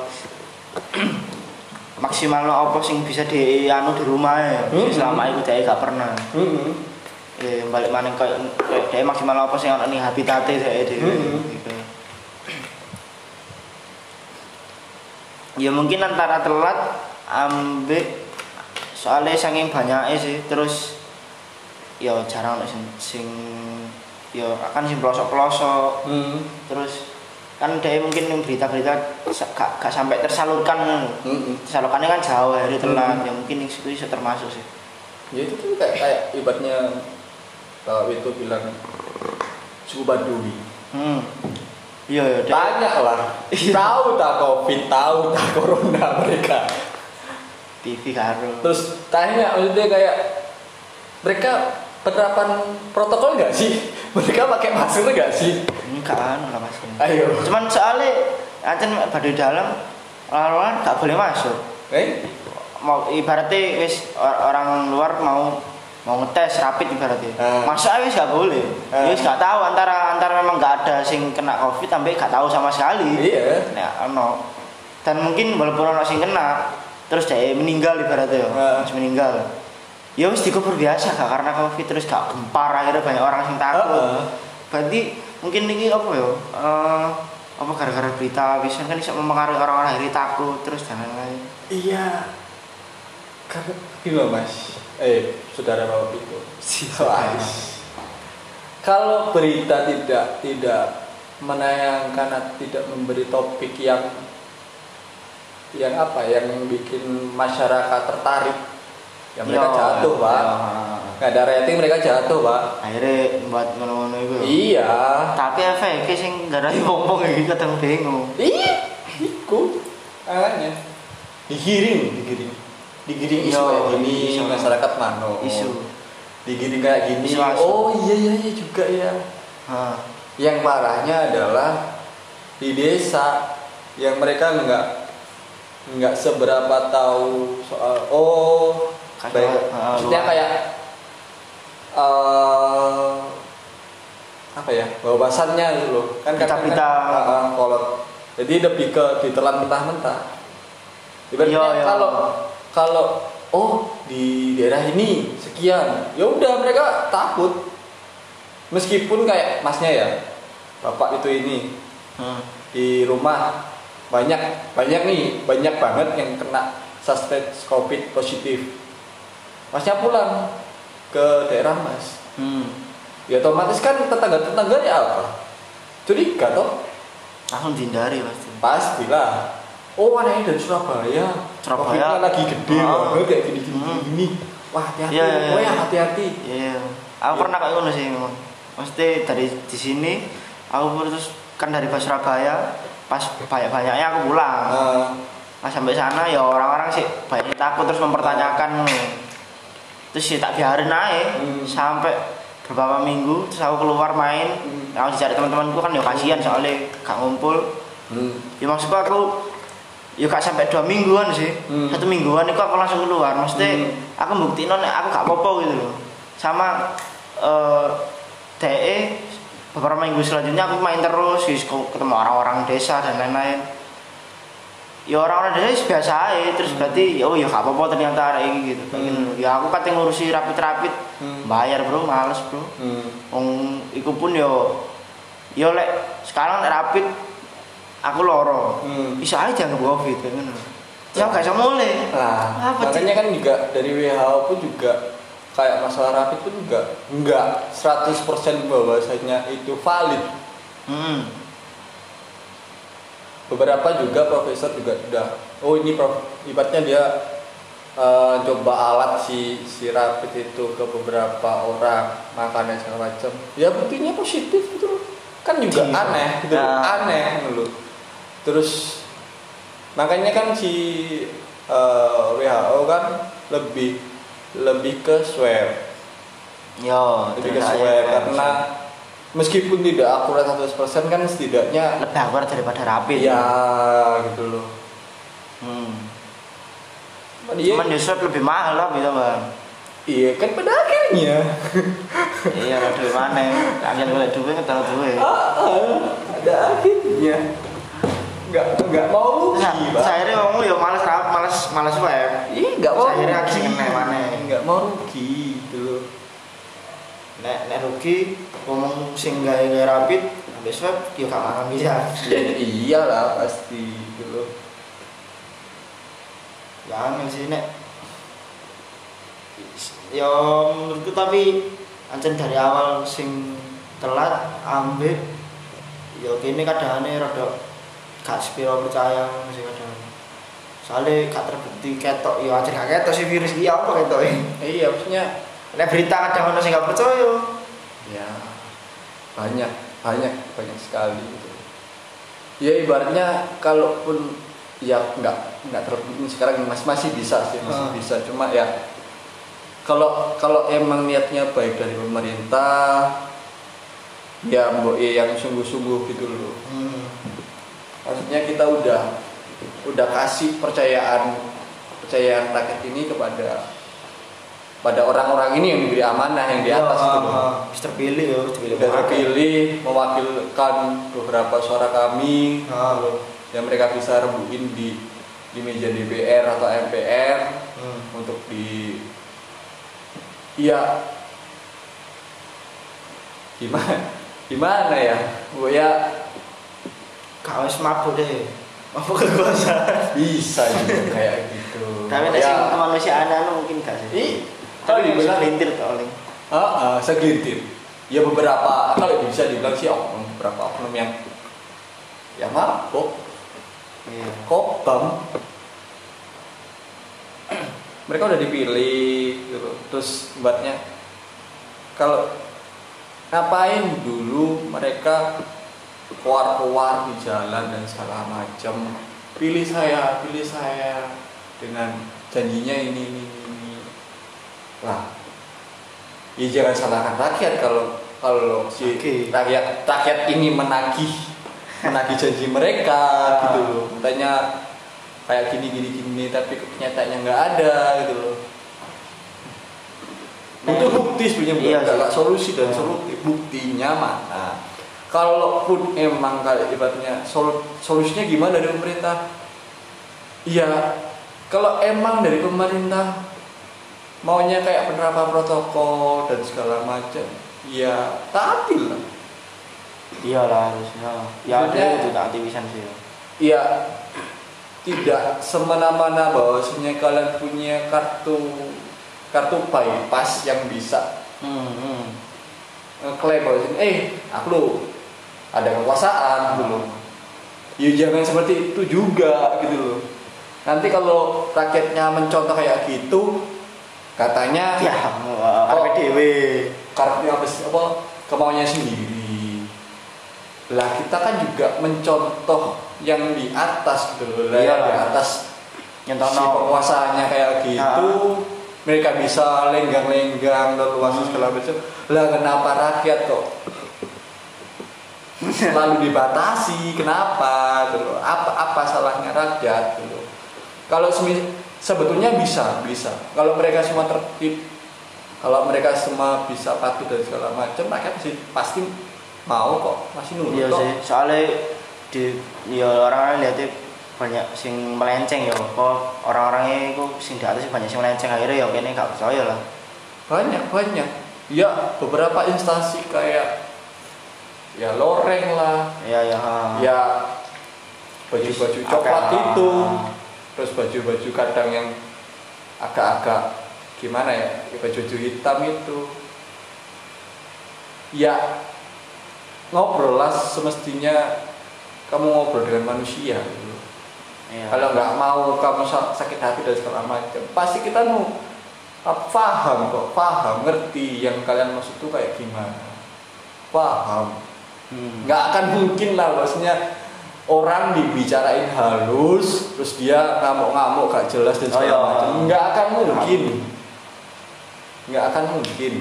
maksimal apa sing bisa di anu di rumah ya Hmm. selama itu dia gak pernah hmm. ya balik mana kayak dia maksimal apa sing ana ning habitate dia dia Hmm. gitu ya mungkin antara telat ambek soalnya saking banyaknya sih terus ya jarang sing sing ya akan sing pelosok-pelosok Hmm. terus kan dia mungkin berita-berita gak, gak sampai tersalurkan ngono. Hmm. tersalurkannya kan jauh hari telat Hmm. ya mungkin yang situ bisa termasuk sih ya itu tuh kayak kayak ibaratnya kalau itu bilang suku Baduy hmm iya ya dia banyak lah tahu tak covid? Tahu tak corona mereka? TV karo. Terus tanya maksudnya kayak mereka penerapan protokol nggak sih? Mereka pakai masker nggak sih? Enggak anu lah mas ayo. Cuman soalnya acan pada dalam orang gak boleh masuk. Eh? Mau ibaratnya wis or- orang luar mau mau ngetes rapid ibaratnya Ah. masuk aja wis gak boleh Ah. Ya wis gak tahu antara antara memang gak ada sing kena covid sampai gak tahu sama sekali iya Nah, ono. Dan mungkin walaupun ono sing kena, terus dia meninggal ibaratnya ya, terus meninggal. Ya wis dikubur biasa gak karena Covid terus gak gempar akhirnya banyak orang sing takut. Heeh. Berarti mungkin ini apa ya? eh, apa gara-gara berita bisa kan bisa mempengaruhi orang-orang akhirnya takut terus dan lain-lain. iya karena loh mas eh saudara bapak itu Wais. kalau berita tidak tidak menayangkan atau tidak memberi topik yang yang apa yang bikin masyarakat tertarik ya mereka Yo, jatuh pak yo. nggak ada rating mereka jatuh pak Akhirnya buat ngono-ngono itu. iya Tapi efeknya sing gak ada ngomong iki kadang bingung. iya iku makanya digiring digiring digiring isu Yo, kayak gini isu. masyarakat mano Isu. digiring kayak gini Isu oh iya iya iya juga ya Heeh. yang parahnya adalah di desa yang mereka nggak nggak seberapa tahu soal oh Kayak, baik uh, kayak eh apa ya bahwasannya gitu loh kan kadang- Berita-berita. kan, uh, uh, kolot jadi lebih ke ditelan mentah-mentah ibaratnya Iya, iya. Kalau oh di daerah ini sekian. Ya udah mereka takut. Meskipun kayak masnya ya bapak itu ini Hmm. di rumah banyak banyak nih banyak banget yang kena suspek covid positif. Masnya pulang ke daerah mas. Hmm. ya otomatis kan tetangga tetangganya apa? Curiga toh. Langsung dihindari pasti. pastilah oh anaknya dari Surabaya Surabaya. Lagi gede Ah. banget kayak gini gini, Hmm. gini. wah hati-hati Iya, iya, oh ya iya. hati-hati Iya. Aku pernah kayak ngono sih. Mesti dari di sini aku terus kan dari Bas Surabaya pas banyak-banyaknya aku pulang. Nah, Pas sampai sana ya orang-orang sih banyak takut terus mempertanyakan. Terus ya tak biarin aja Hmm. sampai beberapa minggu terus aku keluar main. Hmm. Aku dicari teman-temanku kan ya kasihan soalnya gak ngumpul. hmm. Ya maksudku aku ya gak sampai dua mingguan sih Hmm. satu mingguan itu aku langsung keluar maksudnya Hmm. aku buktiin nek aku gak apa-apa gitu loh sama eh DE beberapa minggu selanjutnya aku main terus ketemu orang-orang desa dan lain-lain ya orang-orang desa biasa aja terus berarti oh ya gak apa-apa ternyata ada ini gitu Kayak Hmm. gitu. ya aku kate ngurusi rapid-rapid Hmm. bayar bro males bro Hmm. Wong iku pun yo yo lek sekarang lek rapid aku loro. Hmm. Bisa aja dianggap covid ya ngono. Terus aku gak bisa mulai. Nah, Apa, makanya kan juga dari WHO pun juga kayak masalah rapid pun juga enggak 100% bahwasanya itu valid. Hmm. Beberapa juga profesor juga sudah oh ini prof, ibaratnya dia eh, coba alat si si rapid itu ke beberapa orang makannya segala macam. Ya buktinya positif gitu loh. Kan juga Iya. aneh gitu Nah. aneh gitu loh. Terus makanya kan si eh, WHO kan lebih lebih ke swab. Yo, lebih ke terus swab karena meskipun tidak akurat 100% kan setidaknya lebih akurat daripada rapid. ya gitu loh. Hmm. Dia- Cuman di swab lebih mahal lah gitu bang. iya kan pada akhirnya. Iya ada duit mana? Angin boleh duit ngetara duit. Ah, ah, ada akhirnya nggak nggak mau Nah, rugi Pak. saya ini ngomong ya males rap, males males web. iya nggak mau Saya rugi mana. nggak mau rugi gitu loh Nek nek rugi ngomong sing gawe gawe rapid, habis web yo gak makan bisa. ya iyalah pasti gitu loh Ya angin sih nek. Ya menurutku tapi ancen dari awal sing telat ambek ya kene kadangane rada gak sepiro percaya sih kadang. Soalnya gak terbukti ketok ya aja gak ketok sih virus iki apa ketok eh, iya maksudnya Nek berita kadang ono sing gak percaya. ya banyak banyak banyak sekali gitu ya ibaratnya kalaupun ya nggak nggak terbukti sekarang masih masih bisa sih masih Ah. bisa cuma ya kalau kalau emang niatnya baik dari pemerintah ya mbok ya yang sungguh-sungguh gitu loh Hmm. Maksudnya kita udah udah kasih percayaan percayaan rakyat ini kepada pada orang-orang ini yang diberi amanah yang di atas itu loh Wis terpilih yo, terpilih. sudah terpilih mewakilkan beberapa suara kami Ah, lho. yang mereka bisa rembukin di di meja DPR atau MPR Hmm. untuk di ya gimana gimana ya bu ya Kau wis mabuk deh. Mabuk kekuasaan. bisa juga kayak gitu Tapi nek ya, sing kemanusiaan anu mungkin gak sih. Ih, Tapi kalau dibilang lintir to paling. ah, ah, segelintir ya beberapa kalau bisa dibilang sih oknum beberapa oknum yang ya mabuk Iya. kopam mereka udah dipilih gitu terus buatnya kalau ngapain dulu mereka keluar-keluar di jalan dan segala macam pilih saya pilih saya dengan janjinya ini ini ini lah ya jangan salahkan rakyat kalau kalau si Oke. rakyat rakyat ini menagih menagih janji mereka gitu loh katanya kayak gini gini gini tapi kenyataannya nggak ada gitu loh butuh bukti sebenarnya bukan Iya sih. nggak solusi dan Iya. solusi buktinya mana kalaupun emang kayak ibaratnya sol- solusinya gimana dari pemerintah iya kalau emang dari pemerintah maunya kayak penerapan protokol dan segala macam ya taati lah Iyalah harusnya. Ya ada itu tak aktivisan sih. ya tidak semena-mena bahwasanya kalian punya kartu kartu bypass yang bisa Hmm, hmm. ngeklaim bahwasanya eh aku lo ada kekuasaan gitu loh ya jangan seperti itu juga gitu loh nanti kalau rakyatnya mencontoh kayak gitu katanya Ya, Oh. RPDW. karena apa sih apa kemauannya sendiri lah kita kan juga mencontoh yang di atas gitu loh lah Iya yang di lah. atas Nyentono. si penguasanya kayak gitu mereka bisa lenggang-lenggang Hmm. segala macam lah kenapa rakyat kok selalu dibatasi kenapa gitu apa apa salahnya rakyat gitu kalau sebetulnya bisa bisa. Kalau mereka semua tertib kalau mereka semua bisa patuh dan segala macam rakyat pasti pasti mau kok masih nurut Iya sih, soalnya di ya orang-orang lihatnya banyak sing melenceng ya kok orang-orangnya itu sing di atas sih banyak sing melenceng. Akhirnya ya kayaknya gak percaya lah. Banyak banyak. Ya beberapa instansi kayak ya loreng lah. Ya ya ya baju-baju coklat itu. ah. terus baju-baju kadang yang agak-agak gimana ya? Ya baju-baju hitam itu. Ya ngobrol lah semestinya kamu ngobrol dengan manusia gitu. Iya. kalau nggak mau kamu sa- sakit hati dan segala macam pasti kita nu ap- paham kok paham ngerti yang kalian maksud tuh kayak gimana. Paham Hmm. nggak akan mungkin lah maksudnya orang dibicarain halus terus dia ngamuk-ngamuk gak jelas dan Oh, segala iya. macam nggak akan mungkin nggak akan mungkin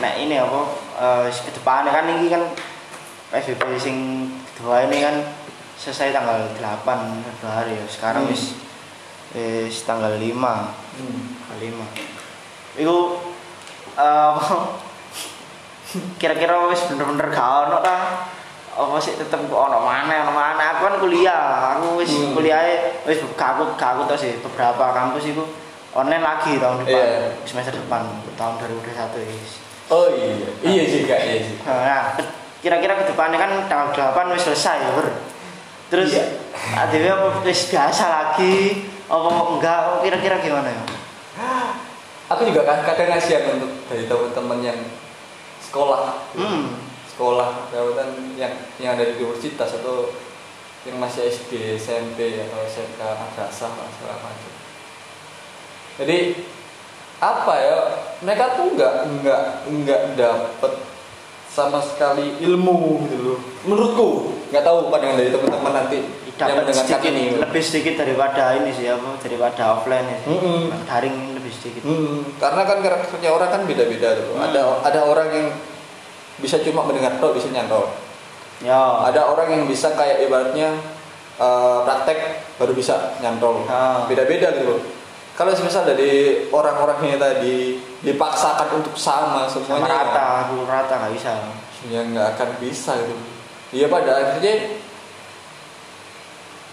Nah ini apa eh ke depannya kan ini kan PSBB sing kedua ini kan selesai tanggal 8 Februari ya. Sekarang Hmm. wis Wis tanggal 5. Hmm. Tanggal 5. Iku apa? Kira-kira wis bener-bener gak ono ta? Apa sih tetep kok ono mana ono mana aku kan kuliah. Aku wis Hmm. kuliah wis aku aku tau sih beberapa kampus iku online lagi tahun depan. Iya. Semester depan tahun 2021 wis. Oh iya, iya sih kak, iya sih. Nah, ke- kira-kira ke depannya kan tanggal 8 wis selesai ya. Terus Iya. adewe apa wis biasa lagi apa enggak kira-kira gimana ya? Aku juga kadang kadang kasihan untuk dari teman-teman yang sekolah, Hmm. sekolah, jabatan yang yang ada di universitas atau yang masih SD, SMP atau SMK, madrasah, segala macam. Jadi apa ya? Mereka tuh nggak nggak nggak dapet sama sekali ilmu gitu loh. Menurutku nggak tahu pandangan dari teman-teman nanti Dapat sedikit ini. lebih sedikit daripada ini sih apa daripada offline ya. sih. Mm-mm. Daring lebih sedikit. Hmm, karena kan karakternya orang kan beda-beda tuh. Hmm. Ada ada orang yang bisa cuma mendengar tok bisa nyantol. Ya. Ada orang yang bisa kayak ibaratnya eh, praktek baru bisa nyantol. Ah. Beda-beda gitu. Kalau misal dari orang-orang ini tadi dipaksakan untuk sama sama semuanya rata, aku rata nggak bisa. ya nggak akan bisa gitu. Iya pada akhirnya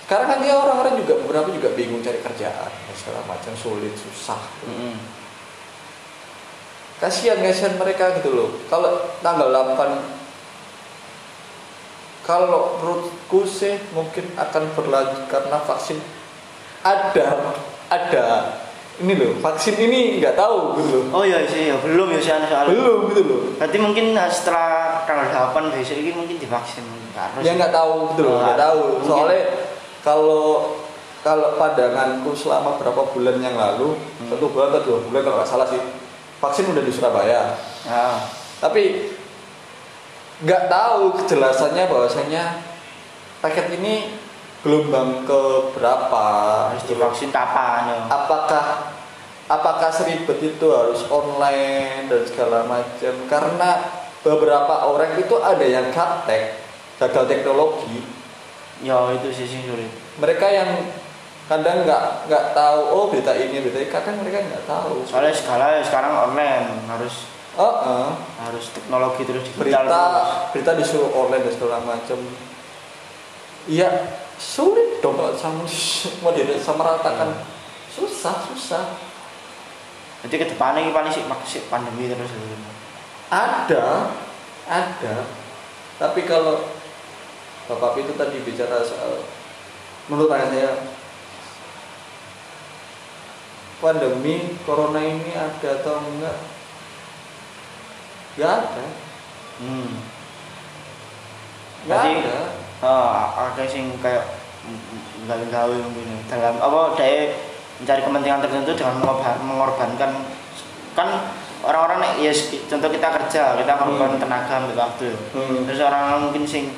sekarang kan dia orang-orang juga beberapa juga bingung cari kerjaan segala macam sulit susah. Mm-mm. kasihan kasihan mereka gitu loh kalau tanggal 8 kalau menurutku sih mungkin akan berlanjut karena vaksin ada ada ini loh vaksin ini nggak tahu gitu loh Oh iya sih, ya belum ya sih soalnya. belum gitu loh Berarti mungkin setelah tanggal 8 besok ini mungkin divaksin harus. dia nggak tahu gitu loh nggak tahu mungkin. soalnya kalau kalau pandanganku selama berapa bulan yang lalu Hmm. satu bulan atau dua bulan kalau nggak salah sih vaksin udah di Surabaya Ya. tapi nggak tahu kejelasannya bahwasanya paket ini gelombang ke berapa harus divaksin kapan ya? apakah apakah seribet itu harus online dan segala macam karena beberapa orang itu ada yang gaptek gagal teknologi Ya itu sih sih sulit. mereka yang kadang nggak nggak tahu oh berita ini berita ini. Kadang mereka nggak tahu. Soalnya segala sekarang online harus oh, eh. harus teknologi terus digital berita terus. berita disuruh online dan segala macam. Iya sulit dong kalau sama mau disamaratakan susah susah. Jadi ke depannya ini paling sih sih pandemi terus. Ada ada. Tapi kalau bapak itu tadi bicara soal menurut saya pandemi corona ini ada atau enggak nggak ada Hmm. nggak Berarti ada ah, ada sing kayak gawe-gawe mungkin ya. dalam apa dia mencari kepentingan tertentu dengan mengorban- mengorbankan kan orang-orang nih ya contoh kita kerja kita korban Hmm. tenaga waktu Hmm. terus orang mungkin sing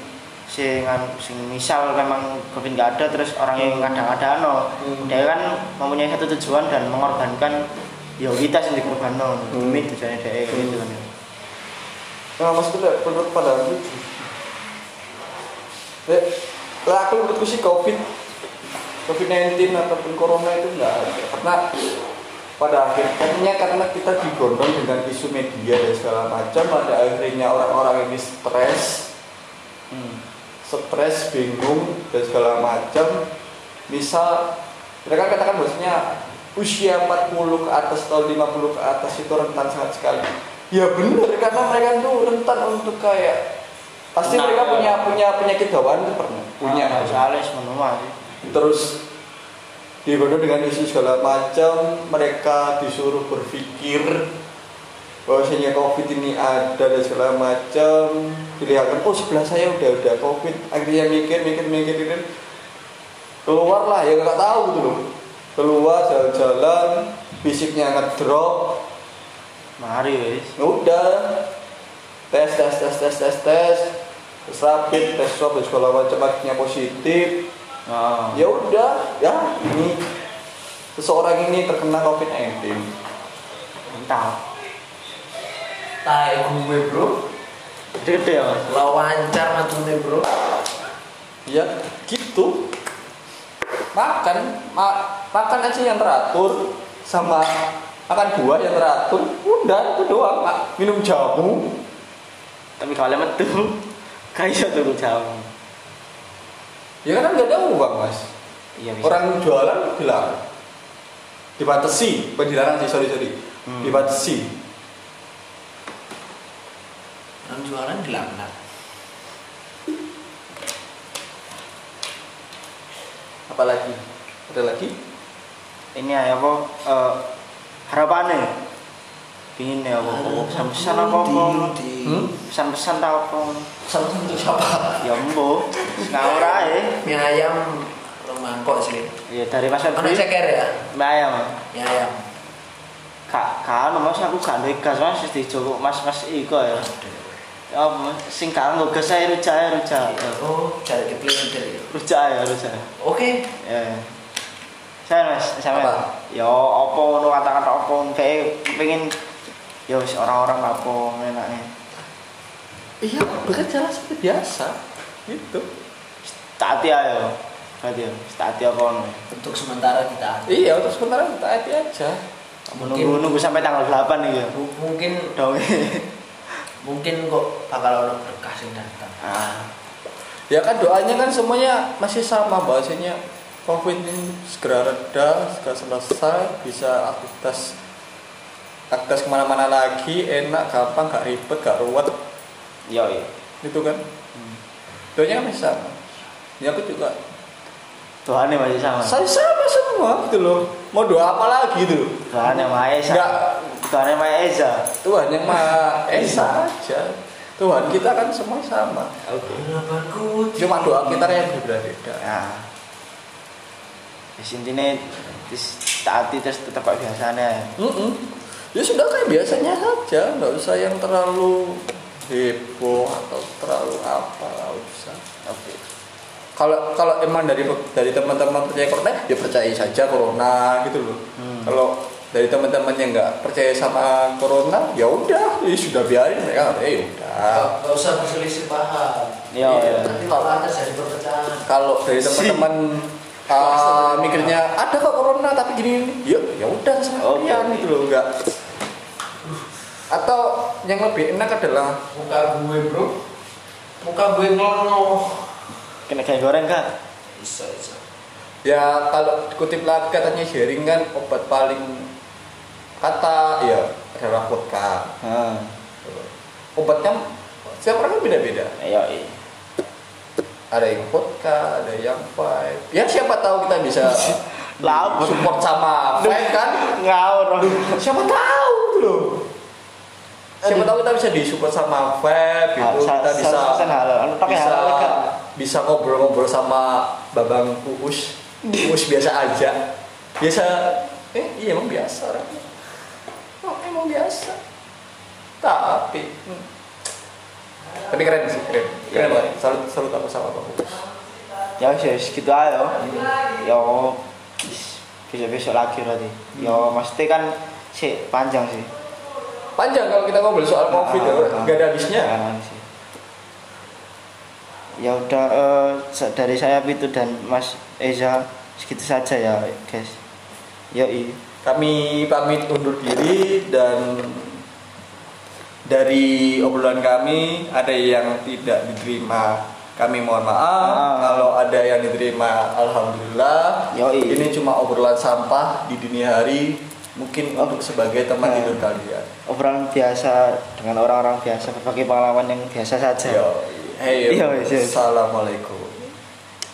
sing anu, sing misal memang covid nggak ada terus orang yang kadang-kadang no Hmm. dia kan mempunyai satu tujuan dan mengorbankan ya kita sing dikorban no Hmm. demi tujuannya dia gitu kan. Nah, maksudnya menurut pada aku ya, lah aku menurutku sih covid covid-19 ataupun corona itu enggak ada karena pada akhirnya karena kita digondong dengan isu media dan segala macam pada akhirnya orang-orang ini stres Hmm. Stres bingung dan segala macam. Misal mereka katakan bahwasanya usia 40 ke atas atau 50 ke atas itu rentan sangat sekali. Ya benar karena mereka itu rentan untuk kayak pasti Nah, mereka ya. punya punya penyakit bawaan itu pernah. Punya. Ah, semua sih. Terus dibodoh dengan isu segala macam mereka disuruh berpikir bahwasanya covid ini ada dan segala macam. Dilihatkan oh sebelah saya udah udah covid. Akhirnya mikir mikir mikir mikir. Keluar lah ya nggak tahu gitu loh. Keluar jalan-jalan fisiknya ngedrop mari wis. Udah. Tes tes tes tes tes tes. Tes rapid tes swab dan segala macam akhirnya positif. Oh. ya udah ya ini. Seseorang ini terkena COVID-19 mantap Tai gue bro, gede-gede ya mas? Lawancar matune bro. ya gitu. Makan ma makan aja yang teratur sama makan buah yang teratur. Udah itu doang Pak. minum jamu. Tapi kalau metu kayak iso turu jamu. Ya kan nggak ada uang mas. Iya bisa. Orang jualan bilang dibatasi bukan dilarang sih sorry sorry. Hmm. dibatasi Orang jualan dilaknat. apalagi ada lagi? Ini ya apa eh, harapannya pingin ya apa pesan-pesan apa apa? Hmm? pesan-pesan tau apa? Sama-sama untuk siapa? ya mbo. Ngawur aja Mie ayam mangkok sih. ya dari mas Anak Febri ceker ya? mbak ayam Mie ayam. kak kan mas. Aku gak ada gas mas. Di mas mas iko ya. Ya apa sing gak nggo gas ae rujak ae rujak. Oh, cari kepinter ya. rujak ya rujak. Oke. ya. Saya mas. Sama Apa? ya apa ngono kata-kata apa? Kayak pengen ya wis orang-orang apa enaknya. Iya bekerja seperti biasa. Gitu. Taati ayo berarti ya taati apa ngono. Untuk sementara kita iya untuk sementara kita hati aja. Mungkin nunggu nunggu sampai tanggal 8 nih ya mungkin dong mungkin kok bakal orang berkah yang datang. ah. Ya kan doanya kan semuanya masih sama bahasanya covid ini segera reda segera selesai bisa aktivitas aktivitas ke mana-mana lagi enak gampang gak ribet gak ruwet. Iya iya. Gitu kan? Doanya kan masih sama. Ya aku juga. Tuhan masih sama? Saya sama semua gitu loh. Mau doa apa lagi gitu yang Maha Esa Enggak. Tuhan yang Maha Esa Tuhan yang maha esa aja Tuhan kita kan semua sama oke Harapanku cuma doa kita yang berbeda-beda nah di sini terus taati terus tetap kayak biasanya Mm-mm. Ya sudah kayak biasanya saja, nggak usah yang terlalu heboh atau terlalu apa, nggak usah. Oke. Kalau kalau emang dari dari teman-teman percaya corona, ya percaya saja corona gitu loh. Hmm. Kalau dari teman-teman yang nggak percaya sama corona, ya udah, ya sudah biarin mereka ya udah. Gak usah berselisih paham. Nanti malah terjadi perpecahan. Kalau dari teman-teman uh, mikirnya ada kok corona tapi gini, ya ya udah sama Oke, kalian oke. gitu loh, enggak. Atau yang lebih enak adalah Muka gue bro, muka gue ngelono. kena kayak goreng kak Bisa bisa. ya kalau kutip lagi katanya sharing kan obat paling kata ya adalah vodka. hmm. Obatnya setiap orang kan beda-beda. iya iya Ada yang vodka, ada yang five. Ya siapa tahu kita bisa Lapor. support sama five kan? ngawur Siapa tahu gitu loh. Siapa tahu kita bisa disupport sama Feb gitu, Sa- kita sa- bisa halal. Bisa halal, bisa ngobrol-ngobrol sama Babang Uus, Uus biasa aja, biasa, eh iya emang biasa orangnya, emang biasa, tapi, hmm. tapi keren sih keren, keren Iya. banget, salut salut aku sama Uus. ya wis wis gitu aja ya besok besok lagi berarti ya maksudnya kan sih panjang sih Panjang kalau kita ngobrol soal covid ya, Ah, ah. nggak ada habisnya. Nggak ada habisnya. ya udah se- dari saya itu dan Mas Eza segitu saja ya guys yoi Kami pamit undur diri dan dari obrolan kami ada yang tidak diterima kami mohon maaf Ah. kalau ada yang diterima alhamdulillah Yoi. ini cuma obrolan sampah di dini hari mungkin Oh. untuk sebagai teman Ah. tidur kalian obrolan biasa dengan orang-orang biasa berbagi pengalaman yang biasa saja yo hey wes. assalamualaikum